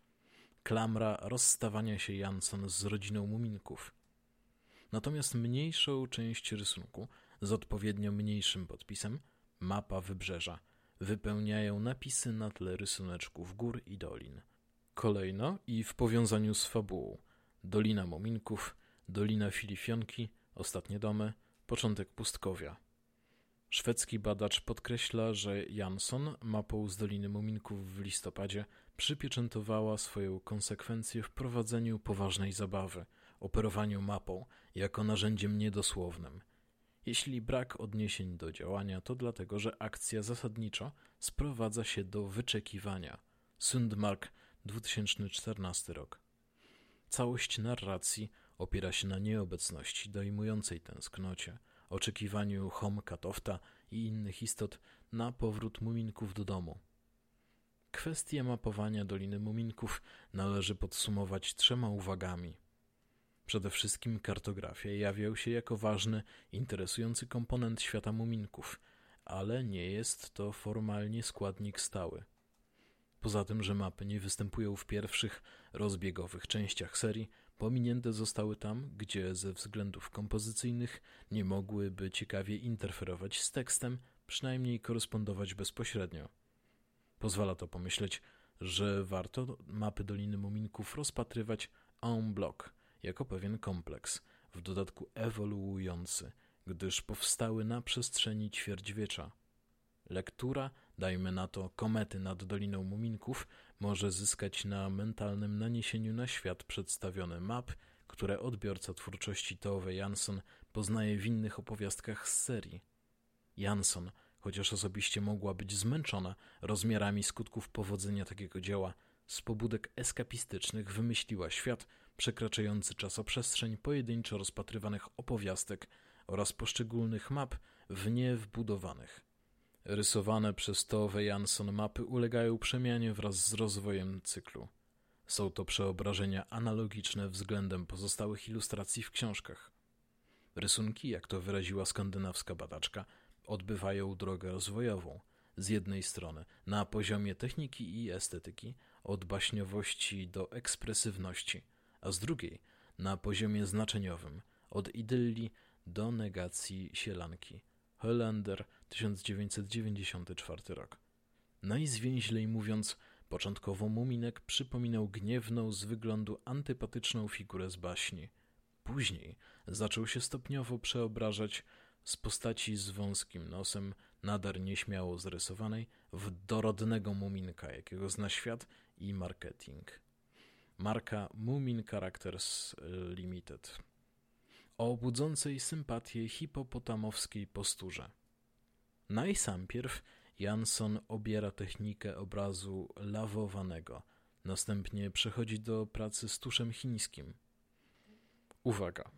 Klamra rozstawania się Jansson z rodziną muminków. Natomiast mniejszą część rysunku z odpowiednio mniejszym podpisem mapa wybrzeża. Wypełniają napisy na tle rysuneczków gór i dolin. Kolejno i w powiązaniu z fabułą Dolina Muminków, Dolina Filifionki, Ostatnie domy, początek pustkowia. Szwedzki badacz podkreśla, że Jansson mapą z Doliny Muminków w listopadzie przypieczętowała swoją konsekwencję w prowadzeniu poważnej zabawy, operowaniu mapą jako narzędziem niedosłownym. Jeśli brak odniesień do działania, to dlatego, że akcja zasadniczo sprowadza się do wyczekiwania. Sundmark, 2014 rok. Całość narracji opiera się na nieobecności dojmującej tęsknocie, oczekiwaniu Homka Tofta i innych istot na powrót muminków do domu. Kwestię mapowania Doliny Muminków należy podsumować trzema uwagami. Przede wszystkim kartografia jawiał się jako ważny, interesujący komponent świata muminków, ale nie jest to formalnie składnik stały. Poza tym, że mapy nie występują w pierwszych, rozbiegowych częściach serii, pominięte zostały tam, gdzie ze względów kompozycyjnych nie mogłyby ciekawie interferować z tekstem, przynajmniej korespondować bezpośrednio. Pozwala to pomyśleć, że warto mapy Doliny Muminków rozpatrywać en bloc, jako pewien kompleks, w dodatku ewoluujący, gdyż powstały na przestrzeni ćwierćwiecza. Lektura, dajmy na to komety nad Doliną Muminków, może zyskać na mentalnym naniesieniu na świat przedstawione map, które odbiorca twórczości Tove Jansson poznaje w innych opowiastkach z serii. Jansson, chociaż osobiście mogła być zmęczona rozmiarami skutków powodzenia takiego dzieła, z pobudek eskapistycznych wymyśliła świat przekraczający czasoprzestrzeń pojedynczo rozpatrywanych opowiastek oraz poszczególnych map w nie wbudowanych. Rysowane przez Tove Jansson mapy ulegają przemianie wraz z rozwojem cyklu. Są to przeobrażenia analogiczne względem pozostałych ilustracji w książkach. Rysunki, jak to wyraziła skandynawska badaczka, odbywają drogę rozwojową. Z jednej strony na poziomie techniki i estetyki, od baśniowości do ekspresywności, a z drugiej na poziomie znaczeniowym, od idylli do negacji sielanki. Hollander, 1994 rok. Najzwięźlej mówiąc, początkowo Muminek przypominał gniewną z wyglądu antypatyczną figurę z baśni. Później zaczął się stopniowo przeobrażać z postaci z wąskim nosem, nader nieśmiało zrysowanej, w dorodnego muminka, jakiego zna świat i marketing. Marka Mumin Characters Limited. O budzącej sympatię hipopotamowskiej posturze. Najsampierw Jansson obiera technikę obrazu lawowanego, następnie przechodzi do pracy z tuszem chińskim. Uwaga, e,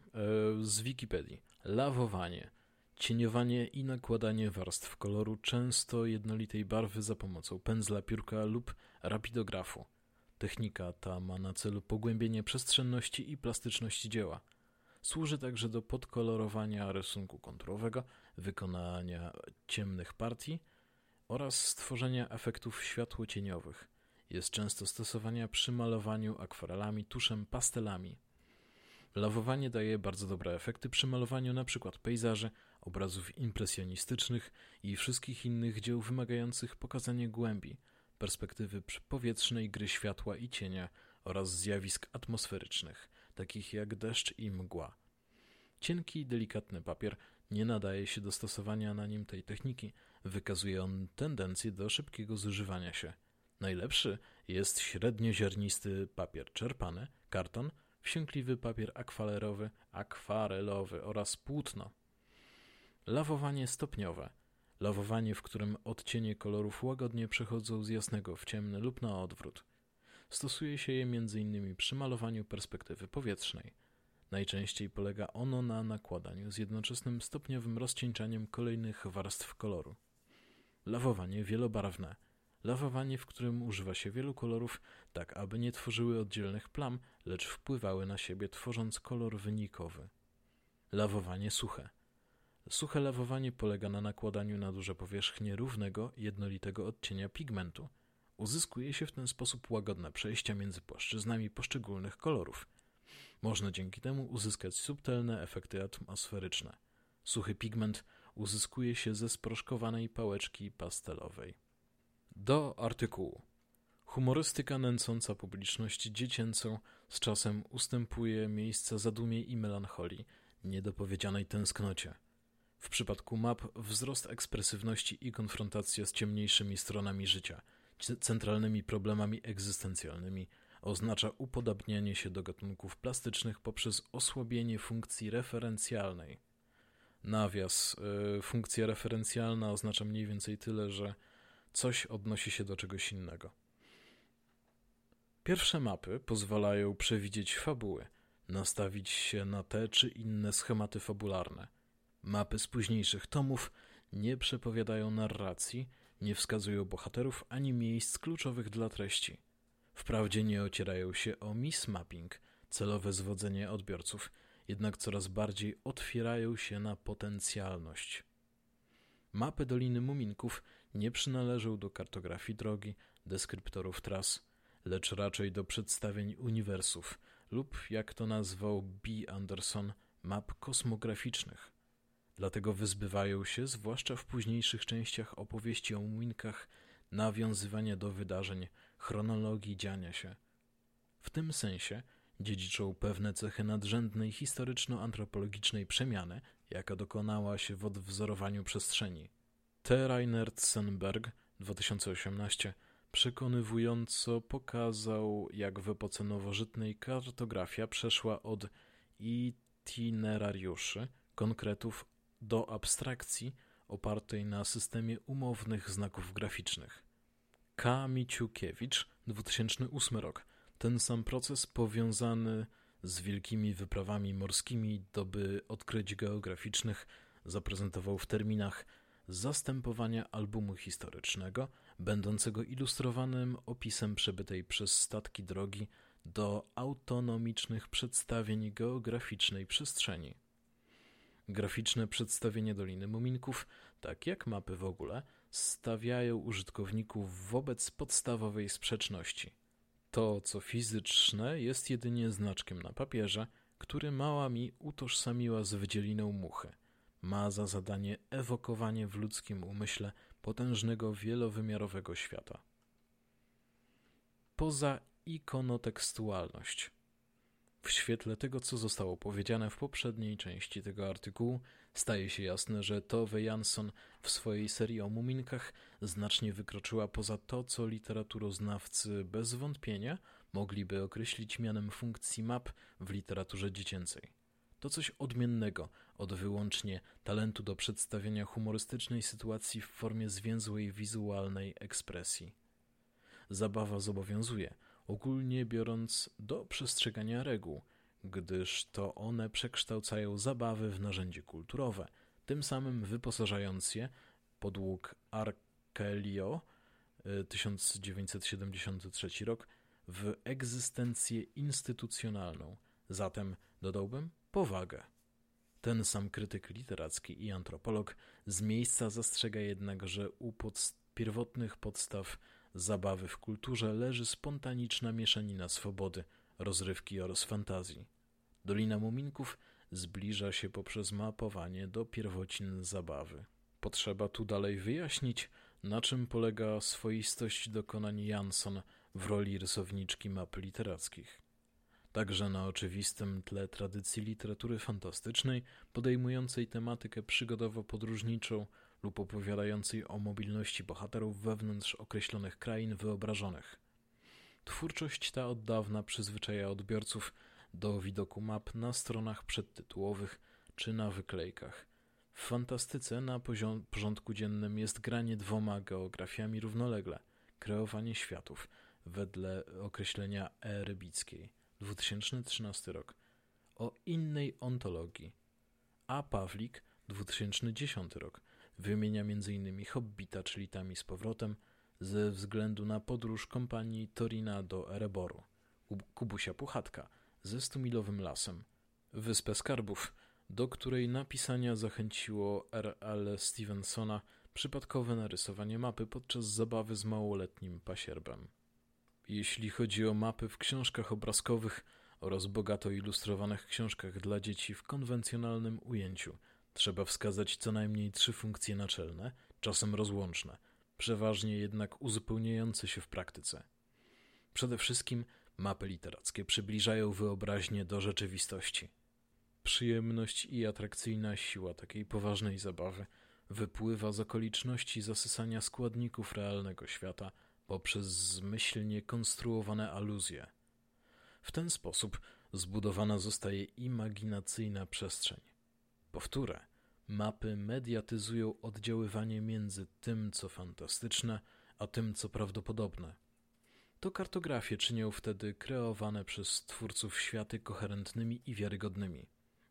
z Wikipedii. Lawowanie cieniowanie i nakładanie warstw koloru często jednolitej barwy za pomocą pędzla, piórka lub rapidografu. Technika ta ma na celu pogłębienie przestrzenności i plastyczności dzieła. Służy także do podkolorowania rysunku konturowego, wykonania ciemnych partii oraz stworzenia efektów światłocieniowych. Jest często stosowania przy malowaniu akwarelami, tuszem, pastelami. Lawowanie daje bardzo dobre efekty przy malowaniu np. pejzaży, obrazów impresjonistycznych i wszystkich innych dzieł wymagających pokazania głębi, perspektywy powietrznej gry światła i cienia oraz zjawisk atmosferycznych, takich jak deszcz i mgła. Cienki, delikatny papier nie nadaje się do stosowania na nim tej techniki, wykazuje on tendencję do szybkiego zużywania się. Najlepszy jest średnioziarnisty papier czerpany, karton, wsiąkliwy papier akwalerowy, akwarelowy oraz płótno. Lawowanie stopniowe. Lawowanie, w którym odcienie kolorów łagodnie przechodzą z jasnego w ciemny lub na odwrót. Stosuje się je m.in. przy malowaniu perspektywy powietrznej. Najczęściej polega ono na nakładaniu z jednoczesnym stopniowym rozcieńczaniem kolejnych warstw koloru. Lawowanie wielobarwne. Lawowanie, w którym używa się wielu kolorów, tak aby nie tworzyły oddzielnych plam, lecz wpływały na siebie, tworząc kolor wynikowy. Lawowanie suche. Suche lawowanie polega na nakładaniu na duże powierzchnie równego, jednolitego odcienia pigmentu. Uzyskuje się w ten sposób łagodne przejścia między płaszczyznami poszczególnych kolorów. Można dzięki temu uzyskać subtelne efekty atmosferyczne. Suchy pigment uzyskuje się ze sproszkowanej pałeczki pastelowej. Do artykułu. Humorystyka nęcąca publiczność dziecięcą z czasem ustępuje miejsca zadumie i melancholii, niedopowiedzianej tęsknocie. W przypadku map wzrost ekspresywności i konfrontacja z ciemniejszymi stronami życia, centralnymi problemami egzystencjalnymi, oznacza upodabnianie się do gatunków plastycznych poprzez osłabienie funkcji referencjalnej. Nawias, y, funkcja referencjalna oznacza mniej więcej tyle, że coś odnosi się do czegoś innego. Pierwsze mapy pozwalają przewidzieć fabuły, nastawić się na te czy inne schematy fabularne. Mapy z późniejszych tomów nie przepowiadają narracji, nie wskazują bohaterów ani miejsc kluczowych dla treści. Wprawdzie nie ocierają się o mismapping, celowe zwodzenie odbiorców, jednak coraz bardziej otwierają się na potencjalność. Mapy Doliny Muminków nie przynależą do kartografii drogi, deskryptorów tras, lecz raczej do przedstawień uniwersów lub, jak to nazwał B. Anderson, map kosmograficznych. Dlatego wyzbywają się, zwłaszcza w późniejszych częściach opowieści o muminkach, nawiązywania do wydarzeń, chronologii dziania się. W tym sensie dziedziczą pewne cechy nadrzędnej historyczno-antropologicznej przemiany, jaka dokonała się w odwzorowaniu przestrzeni. T. Reinert Senberg, 2018, przekonywująco pokazał, jak w epoce nowożytnej kartografia przeszła od itinerariuszy, konkretów do abstrakcji opartej na systemie umownych znaków graficznych. K. Miciukiewicz, 2008 rok. Ten sam proces powiązany z wielkimi wyprawami morskimi doby odkryć geograficznych zaprezentował w terminach zastępowania albumu historycznego, będącego ilustrowanym opisem przebytej przez statki drogi do autonomicznych przedstawień geograficznej przestrzeni. Graficzne przedstawienie Doliny Muminków, tak jak mapy w ogóle, stawiają użytkowników wobec podstawowej sprzeczności. To, co fizyczne, jest jedynie znaczkiem na papierze, który mała mi utożsamiła z wydzieliną muchy. Ma za zadanie ewokowanie w ludzkim umyśle potężnego wielowymiarowego świata. Poza ikonotekstualność – w świetle tego, co zostało powiedziane w poprzedniej części tego artykułu, staje się jasne, że Tove Jansson w swojej serii o muminkach znacznie wykroczyła poza to, co literaturoznawcy bez wątpienia mogliby określić mianem funkcji map w literaturze dziecięcej. To coś odmiennego od wyłącznie talentu do przedstawiania humorystycznej sytuacji w formie zwięzłej wizualnej ekspresji. Zabawa zobowiązuje – ogólnie biorąc do przestrzegania reguł, gdyż to one przekształcają zabawy w narzędzie kulturowe, tym samym wyposażając je, podług Arkelio 1973 y, rok, w egzystencję instytucjonalną, zatem dodałbym powagę. Ten sam krytyk literacki i antropolog z miejsca zastrzega jednak, że u podst pierwotnych podstaw zabawy w kulturze leży spontaniczna mieszanina swobody, rozrywki oraz fantazji. Dolina Muminków zbliża się poprzez mapowanie do pierwocin zabawy. Potrzeba tu dalej wyjaśnić, na czym polega swoistość dokonań Jansson w roli rysowniczki map literackich. Także na oczywistym tle tradycji literatury fantastycznej, podejmującej tematykę przygodowo-podróżniczą, lub opowiadającej o mobilności bohaterów wewnątrz określonych krain wyobrażonych. Twórczość ta od dawna przyzwyczaja odbiorców do widoku map na stronach przedtytułowych czy na wyklejkach. W fantastyce na porządku dziennym jest granie dwoma geografiami równolegle, kreowanie światów wedle określenia E. Rybickiej, 2013 rok, o innej ontologii. A. Pawlik, 2010 rok, Wymienia m.in. Hobbita, czyli Tami z powrotem, ze względu na podróż kompanii Torina do Ereboru, Kubusia Puchatka ze Stumilowym Lasem, Wyspę Skarbów, do której napisania zachęciło R.L. Stevensona przypadkowe narysowanie mapy podczas zabawy z małoletnim pasierbem. Jeśli chodzi o mapy w książkach obrazkowych oraz bogato ilustrowanych książkach dla dzieci w konwencjonalnym ujęciu – Trzeba wskazać co najmniej trzy funkcje naczelne, czasem rozłączne, przeważnie jednak uzupełniające się w praktyce. Przede wszystkim mapy literackie przybliżają wyobraźnię do rzeczywistości. Przyjemność i atrakcyjna siła takiej poważnej zabawy wypływa z okoliczności zasysania składników realnego świata poprzez zmyślnie konstruowane aluzje. W ten sposób zbudowana zostaje imaginacyjna przestrzeń. Powtórę, mapy mediatyzują oddziaływanie między tym, co fantastyczne, a tym, co prawdopodobne. To kartografie czynią wtedy kreowane przez twórców światy koherentnymi i wiarygodnymi,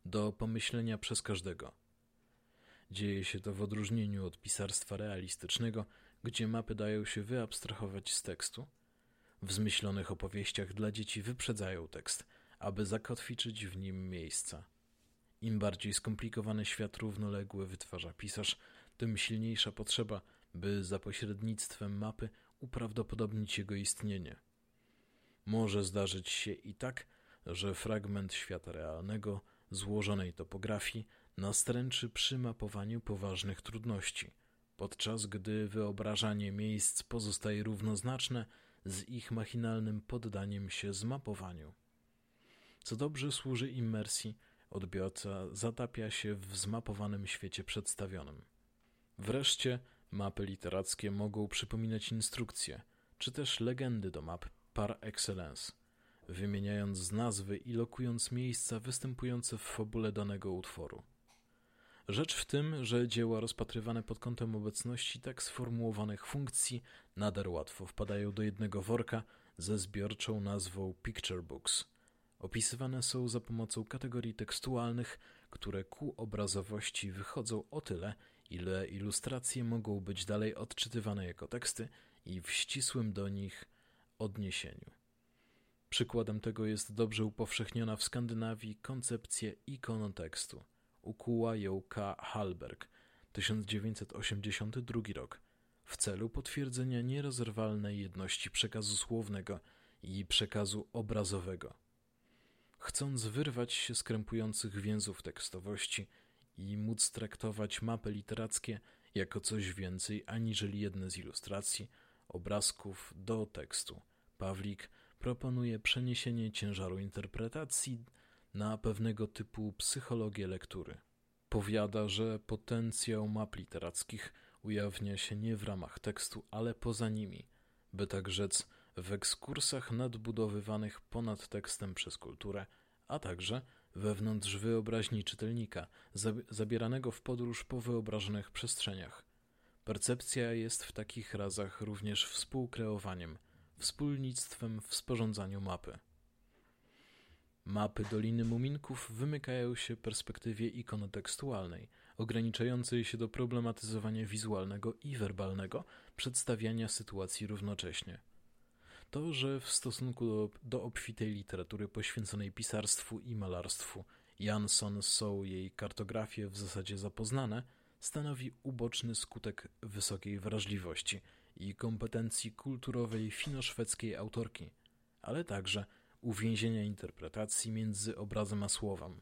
do pomyślenia przez każdego. Dzieje się to w odróżnieniu od pisarstwa realistycznego, gdzie mapy dają się wyabstrahować z tekstu. W zmyślonych opowieściach dla dzieci wyprzedzają tekst, aby zakotwiczyć w nim miejsca. Im bardziej skomplikowany świat równoległy wytwarza pisarz, tym silniejsza potrzeba, by za pośrednictwem mapy uprawdopodobnić jego istnienie. Może zdarzyć się i tak, że fragment świata realnego, złożonej topografii, nastręczy przy mapowaniu poważnych trudności, podczas gdy wyobrażanie miejsc pozostaje równoznaczne z ich machinalnym poddaniem się zmapowaniu. Co dobrze służy immersji, odbiorca zatapia się w zmapowanym świecie przedstawionym. Wreszcie mapy literackie mogą przypominać instrukcje, czy też legendy do map par excellence, wymieniając nazwy i lokując miejsca występujące w fabule danego utworu. Rzecz w tym, że dzieła rozpatrywane pod kątem obecności tak sformułowanych funkcji nader łatwo wpadają do jednego worka ze zbiorczą nazwą Picture Books – Opisywane są za pomocą kategorii tekstualnych, które ku obrazowości wychodzą o tyle, ile ilustracje mogą być dalej odczytywane jako teksty i w ścisłym do nich odniesieniu. Przykładem tego jest dobrze upowszechniona w Skandynawii koncepcja ikonotekstu. Ukuła ją K. Hallberg, 1982 rok, w celu potwierdzenia nierozerwalnej jedności przekazu słownego i przekazu obrazowego chcąc wyrwać się z krępujących więzów tekstowości i móc traktować mapy literackie jako coś więcej aniżeli jedne z ilustracji, obrazków do tekstu. Pawlik proponuje przeniesienie ciężaru interpretacji na pewnego typu psychologię lektury. Powiada, że potencjał map literackich ujawnia się nie w ramach tekstu, ale poza nimi, by tak rzec w ekskursach nadbudowywanych ponad tekstem przez kulturę, a także wewnątrz wyobraźni czytelnika, zabieranego w podróż po wyobrażonych przestrzeniach. Percepcja jest w takich razach również współkreowaniem, wspólnictwem w sporządzaniu mapy. Mapy Doliny Muminków wymykają się perspektywie ikonotekstualnej, ograniczającej się do problematyzowania wizualnego i werbalnego przedstawiania sytuacji równocześnie. To, że w stosunku do, do obfitej literatury poświęconej pisarstwu i malarstwu Jansson są jej kartografie w zasadzie zapoznane, stanowi uboczny skutek wysokiej wrażliwości i kompetencji kulturowej finoszwedzkiej autorki, ale także uwięzienia interpretacji między obrazem a słowem.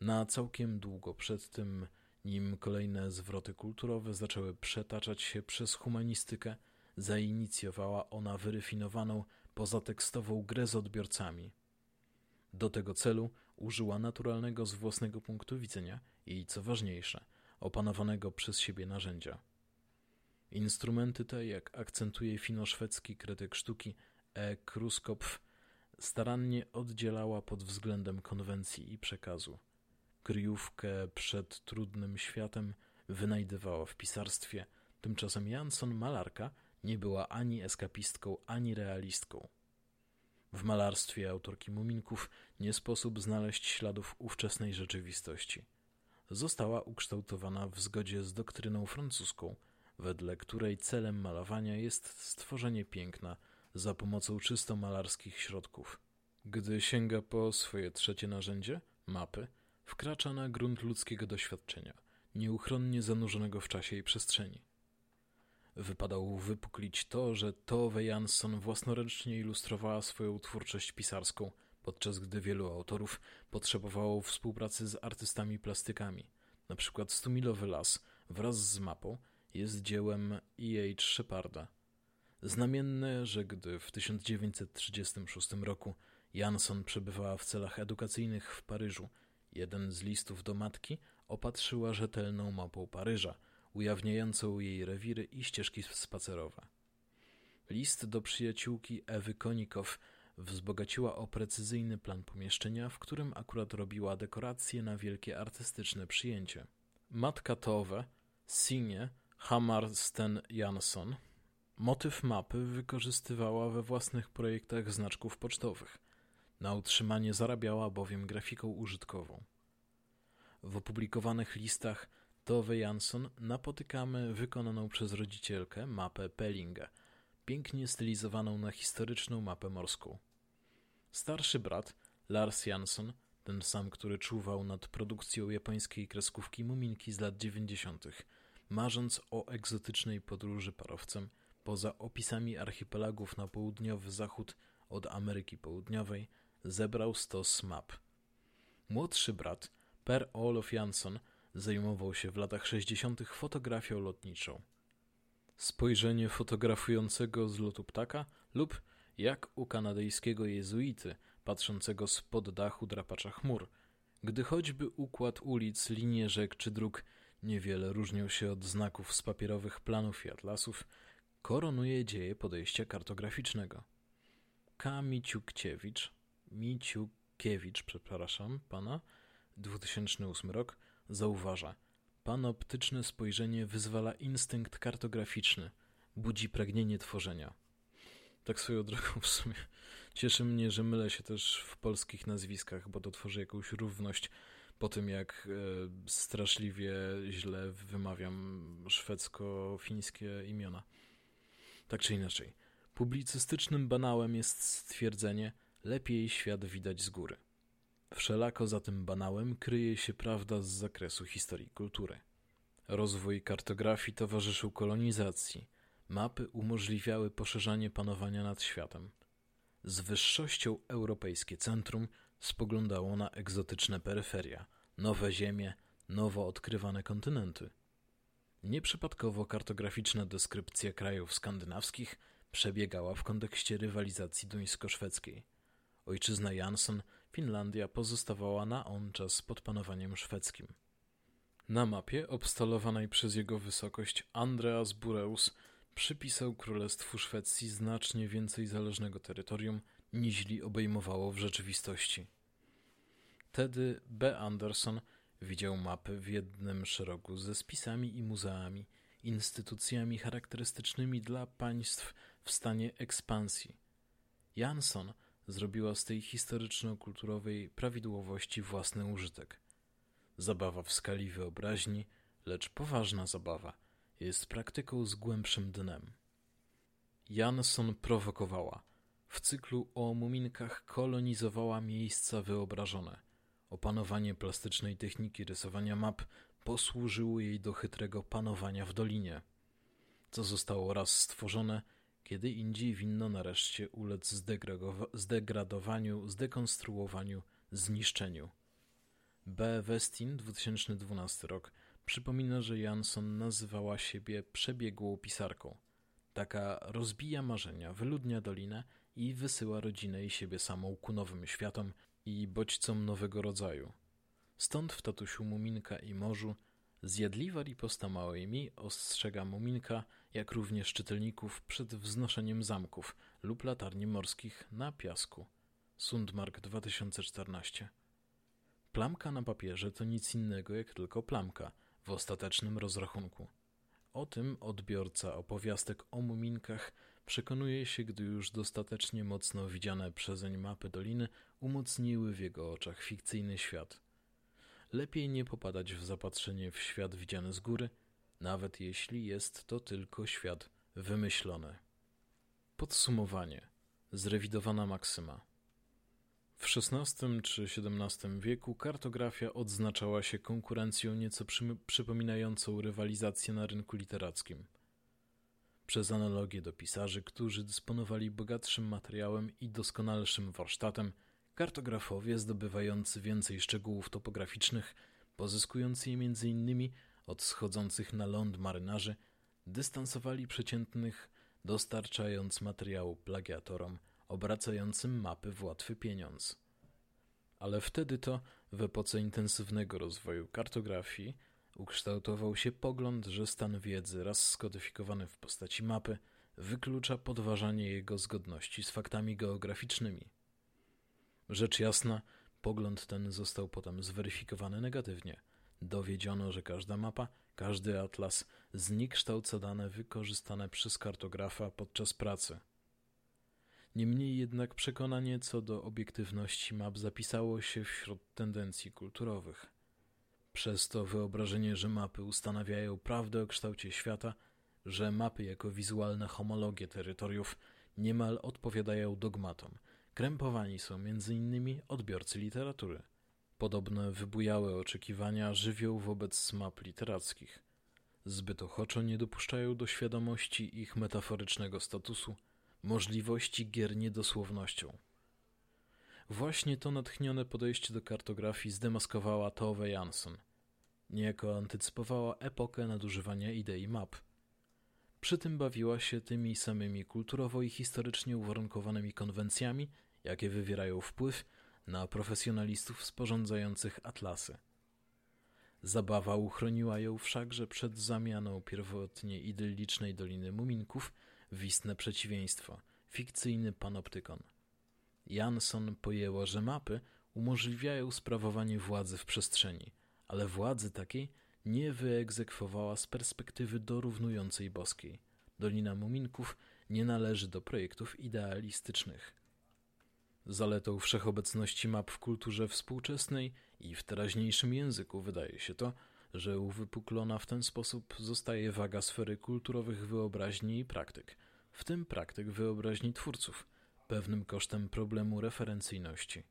Na całkiem długo przed tym, nim kolejne zwroty kulturowe zaczęły przetaczać się przez humanistykę, zainicjowała ona wyrefinowaną, pozatekstową grę z odbiorcami. Do tego celu użyła naturalnego z własnego punktu widzenia i, co ważniejsze, opanowanego przez siebie narzędzia. Instrumenty te, jak akcentuje finoszwedzki krytyk sztuki E. Kruskopf, starannie oddzielała pod względem konwencji i przekazu. Kryjówkę przed trudnym światem wynajdywała w pisarstwie, tymczasem Jansson malarka nie była ani eskapistką, ani realistką. W malarstwie autorki Muminków nie sposób znaleźć śladów ówczesnej rzeczywistości. Została ukształtowana w zgodzie z doktryną francuską, wedle której celem malowania jest stworzenie piękna za pomocą czysto malarskich środków. Gdy sięga po swoje trzecie narzędzie, mapy, wkracza na grunt ludzkiego doświadczenia, nieuchronnie zanurzonego w czasie i przestrzeni. Wypadał uwypuklić to, że Tove Jansson własnoręcznie ilustrowała swoją twórczość pisarską podczas gdy wielu autorów potrzebowało współpracy z artystami plastykami. Na przykład Stumilowy Las wraz z mapą jest dziełem E.H. Sheparda. Znamienne, że gdy w 1936 roku Jansson przebywała w celach edukacyjnych w Paryżu, jeden z listów do matki opatrzyła rzetelną mapą Paryża, ujawniającą jej rewiry i ścieżki spacerowe. List do przyjaciółki Ewy Konikow wzbogaciła o precyzyjny plan pomieszczenia, w którym akurat robiła dekoracje na wielkie artystyczne przyjęcie. Matka Tove, Signe Hammarsten Jansson, motyw mapy wykorzystywała we własnych projektach znaczków pocztowych. Na utrzymanie zarabiała bowiem grafiką użytkową. W opublikowanych listach Tove Jansson napotykamy wykonaną przez rodzicielkę mapę Pellinga – pięknie stylizowaną na historyczną mapę morską. Starszy brat, Lars Jansson, ten sam, który czuwał nad produkcją japońskiej kreskówki Muminki z lat dziewięćdziesiątych, marząc o egzotycznej podróży parowcem poza opisami archipelagów na południowy zachód od Ameryki Południowej, zebrał stos map. Młodszy brat, Per Olof Jansson, zajmował się w latach 60. fotografią lotniczą spojrzenie fotografującego z lotu ptaka lub jak u kanadyjskiego jezuity patrzącego spod dachu drapacza chmur, gdy choćby układ ulic, linie rzek czy dróg niewiele różnią się od znaków z papierowych planów i atlasów, koronuje dzieje podejścia kartograficznego. K. Miciukciewicz, Miciukiewicz, przepraszam pana, 2008 rok, zauważa – Panoptyczne spojrzenie wyzwala instynkt kartograficzny, budzi pragnienie tworzenia. Tak swoją drogą w sumie cieszy mnie, że mylę się też w polskich nazwiskach, bo to tworzy jakąś równość po tym, jak e, straszliwie źle wymawiam szwedzko-fińskie imiona. Tak czy inaczej, publicystycznym banałem jest stwierdzenie lepiej świat widać z góry. Wszelako za tym banałem kryje się prawda z zakresu historii kultury. Rozwój kartografii towarzyszył kolonizacji. Mapy umożliwiały poszerzanie panowania nad światem. Z wyższością europejskie centrum spoglądało na egzotyczne peryferia, nowe ziemie, nowo odkrywane kontynenty. Nieprzypadkowo kartograficzna deskrypcja krajów skandynawskich przebiegała w kontekście rywalizacji duńsko-szwedzkiej. Ojczyzna Jansson Finlandia pozostawała na on czas pod panowaniem szwedzkim. Na mapie obstalowanej przez jego wysokość Andreas Bureus przypisał Królestwu Szwecji znacznie więcej zależnego terytorium, niźli obejmowało w rzeczywistości. Tedy B. Anderson widział mapy w jednym szeroku ze spisami i muzeami, instytucjami charakterystycznymi dla państw w stanie ekspansji. Jansson zrobiła z tej historyczno-kulturowej prawidłowości własny użytek. Zabawa w skali wyobraźni, lecz poważna zabawa, jest praktyką z głębszym dnem. Jansson prowokowała. W cyklu o muminkach kolonizowała miejsca wyobrażone. Opanowanie plastycznej techniki rysowania map posłużyło jej do chytrego panowania w dolinie. Co zostało raz stworzone, kiedy indziej winno nareszcie ulec zdegradowaniu, zdekonstruowaniu, zniszczeniu. B. Westin, 2012 rok, przypomina, że Jansson nazywała siebie przebiegłą pisarką. Taka rozbija marzenia, wyludnia dolinę i wysyła rodzinę i siebie samą ku nowym światom i bodźcom nowego rodzaju. Stąd w tatusiu Muminka i Morzu Zjadliwa riposta małej mi ostrzega Muminka, jak również czytelników przed wznoszeniem zamków lub latarni morskich na piasku. Sundmark 2014 Plamka na papierze to nic innego jak tylko plamka w ostatecznym rozrachunku. O tym odbiorca opowiastek o muminkach przekonuje się, gdy już dostatecznie mocno widziane przezeń mapy doliny umocniły w jego oczach fikcyjny świat – lepiej nie popadać w zapatrzenie w świat widziany z góry, nawet jeśli jest to tylko świat wymyślony. Podsumowanie. Zrewidowana maksyma. W XVI czy XVII wieku kartografia odznaczała się konkurencją nieco przypominającą rywalizację na rynku literackim. Przez analogię do pisarzy, którzy dysponowali bogatszym materiałem i doskonalszym warsztatem, Kartografowie zdobywający więcej szczegółów topograficznych, pozyskujący je m.in. od schodzących na ląd marynarzy, dystansowali przeciętnych, dostarczając materiału plagiatorom obracającym mapy w łatwy pieniądz. Ale wtedy to, w epoce intensywnego rozwoju kartografii, ukształtował się pogląd, że stan wiedzy raz skodyfikowany w postaci mapy wyklucza podważanie jego zgodności z faktami geograficznymi. Rzecz jasna, pogląd ten został potem zweryfikowany negatywnie. Dowiedziono, że każda mapa, każdy atlas zniekształca dane wykorzystane przez kartografa podczas pracy. Niemniej jednak przekonanie co do obiektywności map zapisało się wśród tendencji kulturowych. Przez to wyobrażenie, że mapy ustanawiają prawdę o kształcie świata, że mapy jako wizualne homologie terytoriów niemal odpowiadają dogmatom, krępowani są m.in. odbiorcy literatury. Podobne wybujałe oczekiwania żywią wobec map literackich. Zbyt ochoczo nie dopuszczają do świadomości ich metaforycznego statusu, możliwości gier niedosłownością. Właśnie to natchnione podejście do kartografii zdemaskowała Tove Jansson. Niejako antycypowała epokę nadużywania idei map. Przy tym bawiła się tymi samymi kulturowo i historycznie uwarunkowanymi konwencjami, jakie wywierają wpływ na profesjonalistów sporządzających atlasy. Zabawa uchroniła ją wszakże przed zamianą pierwotnie idyllicznej Doliny Muminków w istne przeciwieństwo fikcyjny panoptykon. Jansson pojęła, że mapy umożliwiają sprawowanie władzy w przestrzeni, ale władzy takiej nie wyegzekwowała z perspektywy dorównującej boskiej. Dolina Muminków nie należy do projektów idealistycznych. Zaletą wszechobecności map w kulturze współczesnej i w teraźniejszym języku wydaje się to, że uwypuklona w ten sposób zostaje waga sfery kulturowych wyobraźni i praktyk, w tym praktyk wyobraźni twórców, pewnym kosztem problemu referencyjności.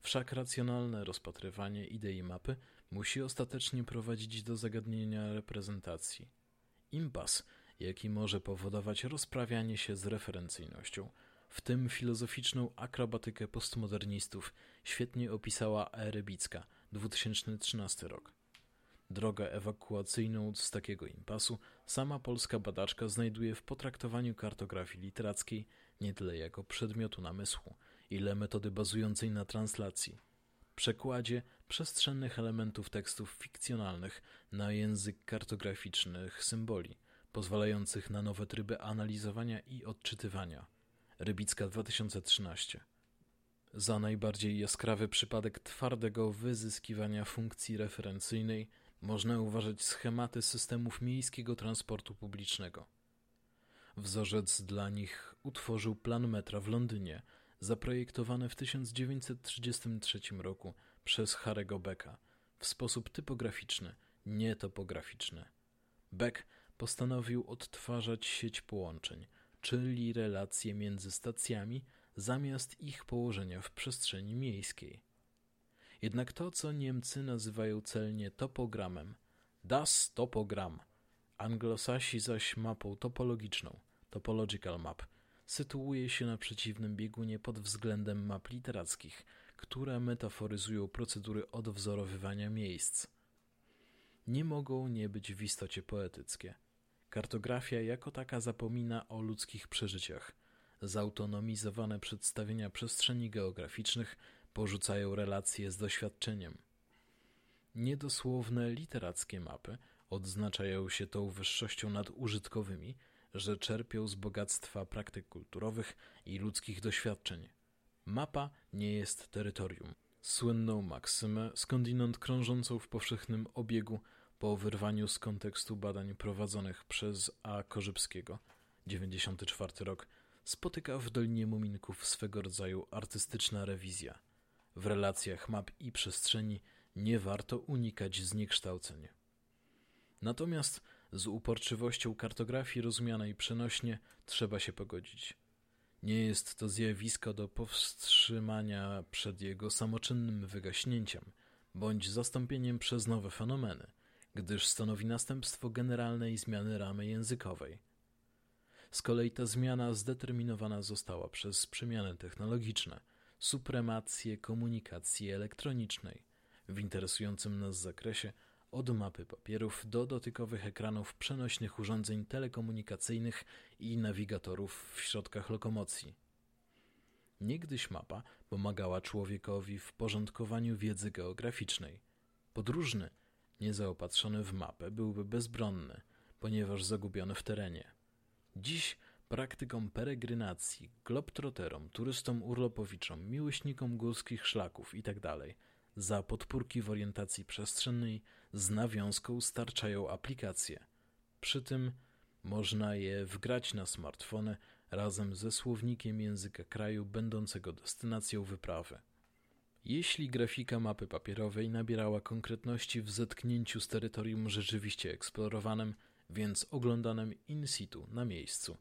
Wszak racjonalne rozpatrywanie idei mapy musi ostatecznie prowadzić do zagadnienia reprezentacji. Impas, jaki może powodować rozprawianie się z referencyjnością, w tym filozoficzną akrobatykę postmodernistów, świetnie opisała A. Rybicka, 2013 rok. Drogę ewakuacyjną z takiego impasu sama polska badaczka znajduje w potraktowaniu kartografii literackiej nie tyle jako przedmiotu namysłu, ile metody bazującej na translacji, przekładzie przestrzennych elementów tekstów fikcjonalnych na język kartograficznych symboli, pozwalających na nowe tryby analizowania i odczytywania. Rybicka 2013 za najbardziej jaskrawy przypadek twardego wyzyskiwania funkcji referencyjnej można uważać schematy systemów miejskiego transportu publicznego. Wzorzec dla nich utworzył plan metra w Londynie, zaprojektowany w 1933 roku przez Harry'ego Becka w sposób typograficzny, nie topograficzny. Beck postanowił odtwarzać sieć połączeń, czyli relacje między stacjami, zamiast ich położenia w przestrzeni miejskiej. Jednak to, co Niemcy nazywają celnie topogramem, das topogram, anglosasi zaś mapą topologiczną, topological map, sytuuje się na przeciwnym biegunie pod względem map literackich, które metaforyzują procedury odwzorowywania miejsc. Nie mogą nie być w istocie poetyckie. Kartografia jako taka zapomina o ludzkich przeżyciach. Zautonomizowane przedstawienia przestrzeni geograficznych porzucają relacje z doświadczeniem. Niedosłowne literackie mapy odznaczają się tą wyższością nad użytkowymi, że czerpią z bogactwa praktyk kulturowych i ludzkich doświadczeń. Mapa nie jest terytorium. Słynną maksymę, skądinąd krążącą w powszechnym obiegu po wyrwaniu z kontekstu badań prowadzonych przez A. Korzybskiego, 94 rok, spotyka w Dolinie Muminków swego rodzaju artystyczna rewizja – w relacjach map i przestrzeni nie warto unikać zniekształceń. Natomiast z uporczywością kartografii rozumianej przenośnie trzeba się pogodzić. Nie jest to zjawisko do powstrzymania przed jego samoczynnym wygaśnięciem bądź zastąpieniem przez nowe fenomeny, gdyż stanowi następstwo generalnej zmiany ramy językowej. Z kolei ta zmiana zdeterminowana została przez przemiany technologiczne – supremację komunikacji elektronicznej w interesującym nas zakresie od mapy papierów do dotykowych ekranów przenośnych urządzeń telekomunikacyjnych i nawigatorów w środkach lokomocji. Niegdyś mapa pomagała człowiekowi w porządkowaniu wiedzy geograficznej. Podróżny, niezaopatrzony w mapę, byłby bezbronny, ponieważ zagubiony w terenie. Dziś praktykom peregrynacji, globtroterom, turystom urlopowiczom, miłośnikom górskich szlaków itd. za podpórki w orientacji przestrzennej z nawiązką starczają aplikacje. Przy tym można je wgrać na smartfony razem ze słownikiem języka kraju będącego destynacją wyprawy. Jeśli grafika mapy papierowej nabierała konkretności w zetknięciu z terytorium rzeczywiście eksplorowanym, więc oglądanym in situ, na miejscu,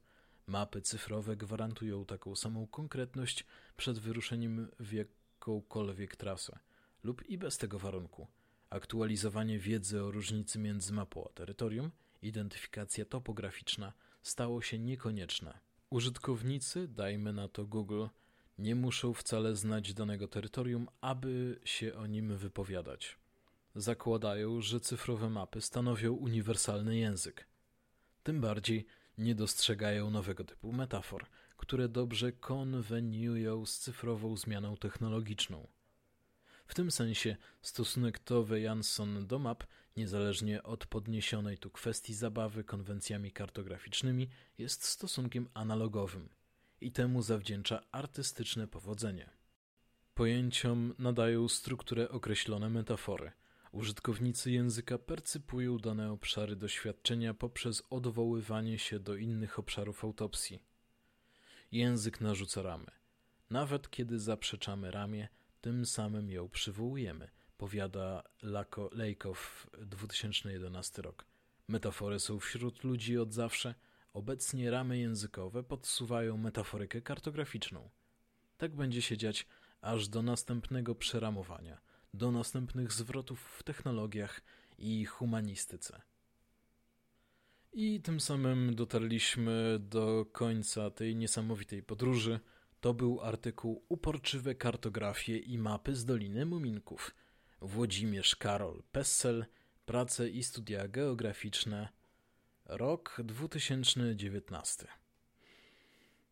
mapy cyfrowe gwarantują taką samą konkretność przed wyruszeniem w jakąkolwiek trasę, lub i bez tego warunku. Aktualizowanie wiedzy o różnicy między mapą a terytorium, identyfikacja topograficzna stało się niekonieczne. Użytkownicy, dajmy na to Google, nie muszą wcale znać danego terytorium, aby się o nim wypowiadać. Zakładają, że cyfrowe mapy stanowią uniwersalny język. Tym bardziej nie dostrzegają nowego typu metafor, które dobrze konweniują z cyfrową zmianą technologiczną. W tym sensie stosunek Tove Jansson do map, niezależnie od podniesionej tu kwestii zabawy konwencjami kartograficznymi, jest stosunkiem analogowym i temu zawdzięcza artystyczne powodzenie. Pojęciom nadają strukturę określone metafory. Użytkownicy języka percypują dane obszary doświadczenia poprzez odwoływanie się do innych obszarów autopsji. Język narzuca ramy. Nawet kiedy zaprzeczamy ramie, tym samym ją przywołujemy, powiada Lako Lejkow 2011 rok. Metafory są wśród ludzi od zawsze. Obecnie ramy językowe podsuwają metaforykę kartograficzną. Tak będzie się dziać aż do następnego przeramowania, do następnych zwrotów w technologiach i humanistyce. I tym samym dotarliśmy do końca tej niesamowitej podróży. To był artykuł Uporczywe kartografie i mapy z Doliny Muminków. Włodzimierz Karol Pessel, Prace i studia geograficzne, rok 2019.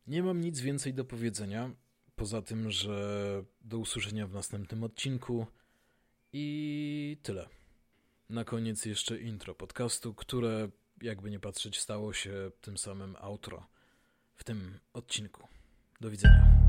Nie mam nic więcej do powiedzenia, poza tym, że do usłyszenia w następnym odcinku i tyle. Na koniec jeszcze intro podcastu, które, jakby nie patrzeć, stało się tym samym outro w tym odcinku. Do widzenia.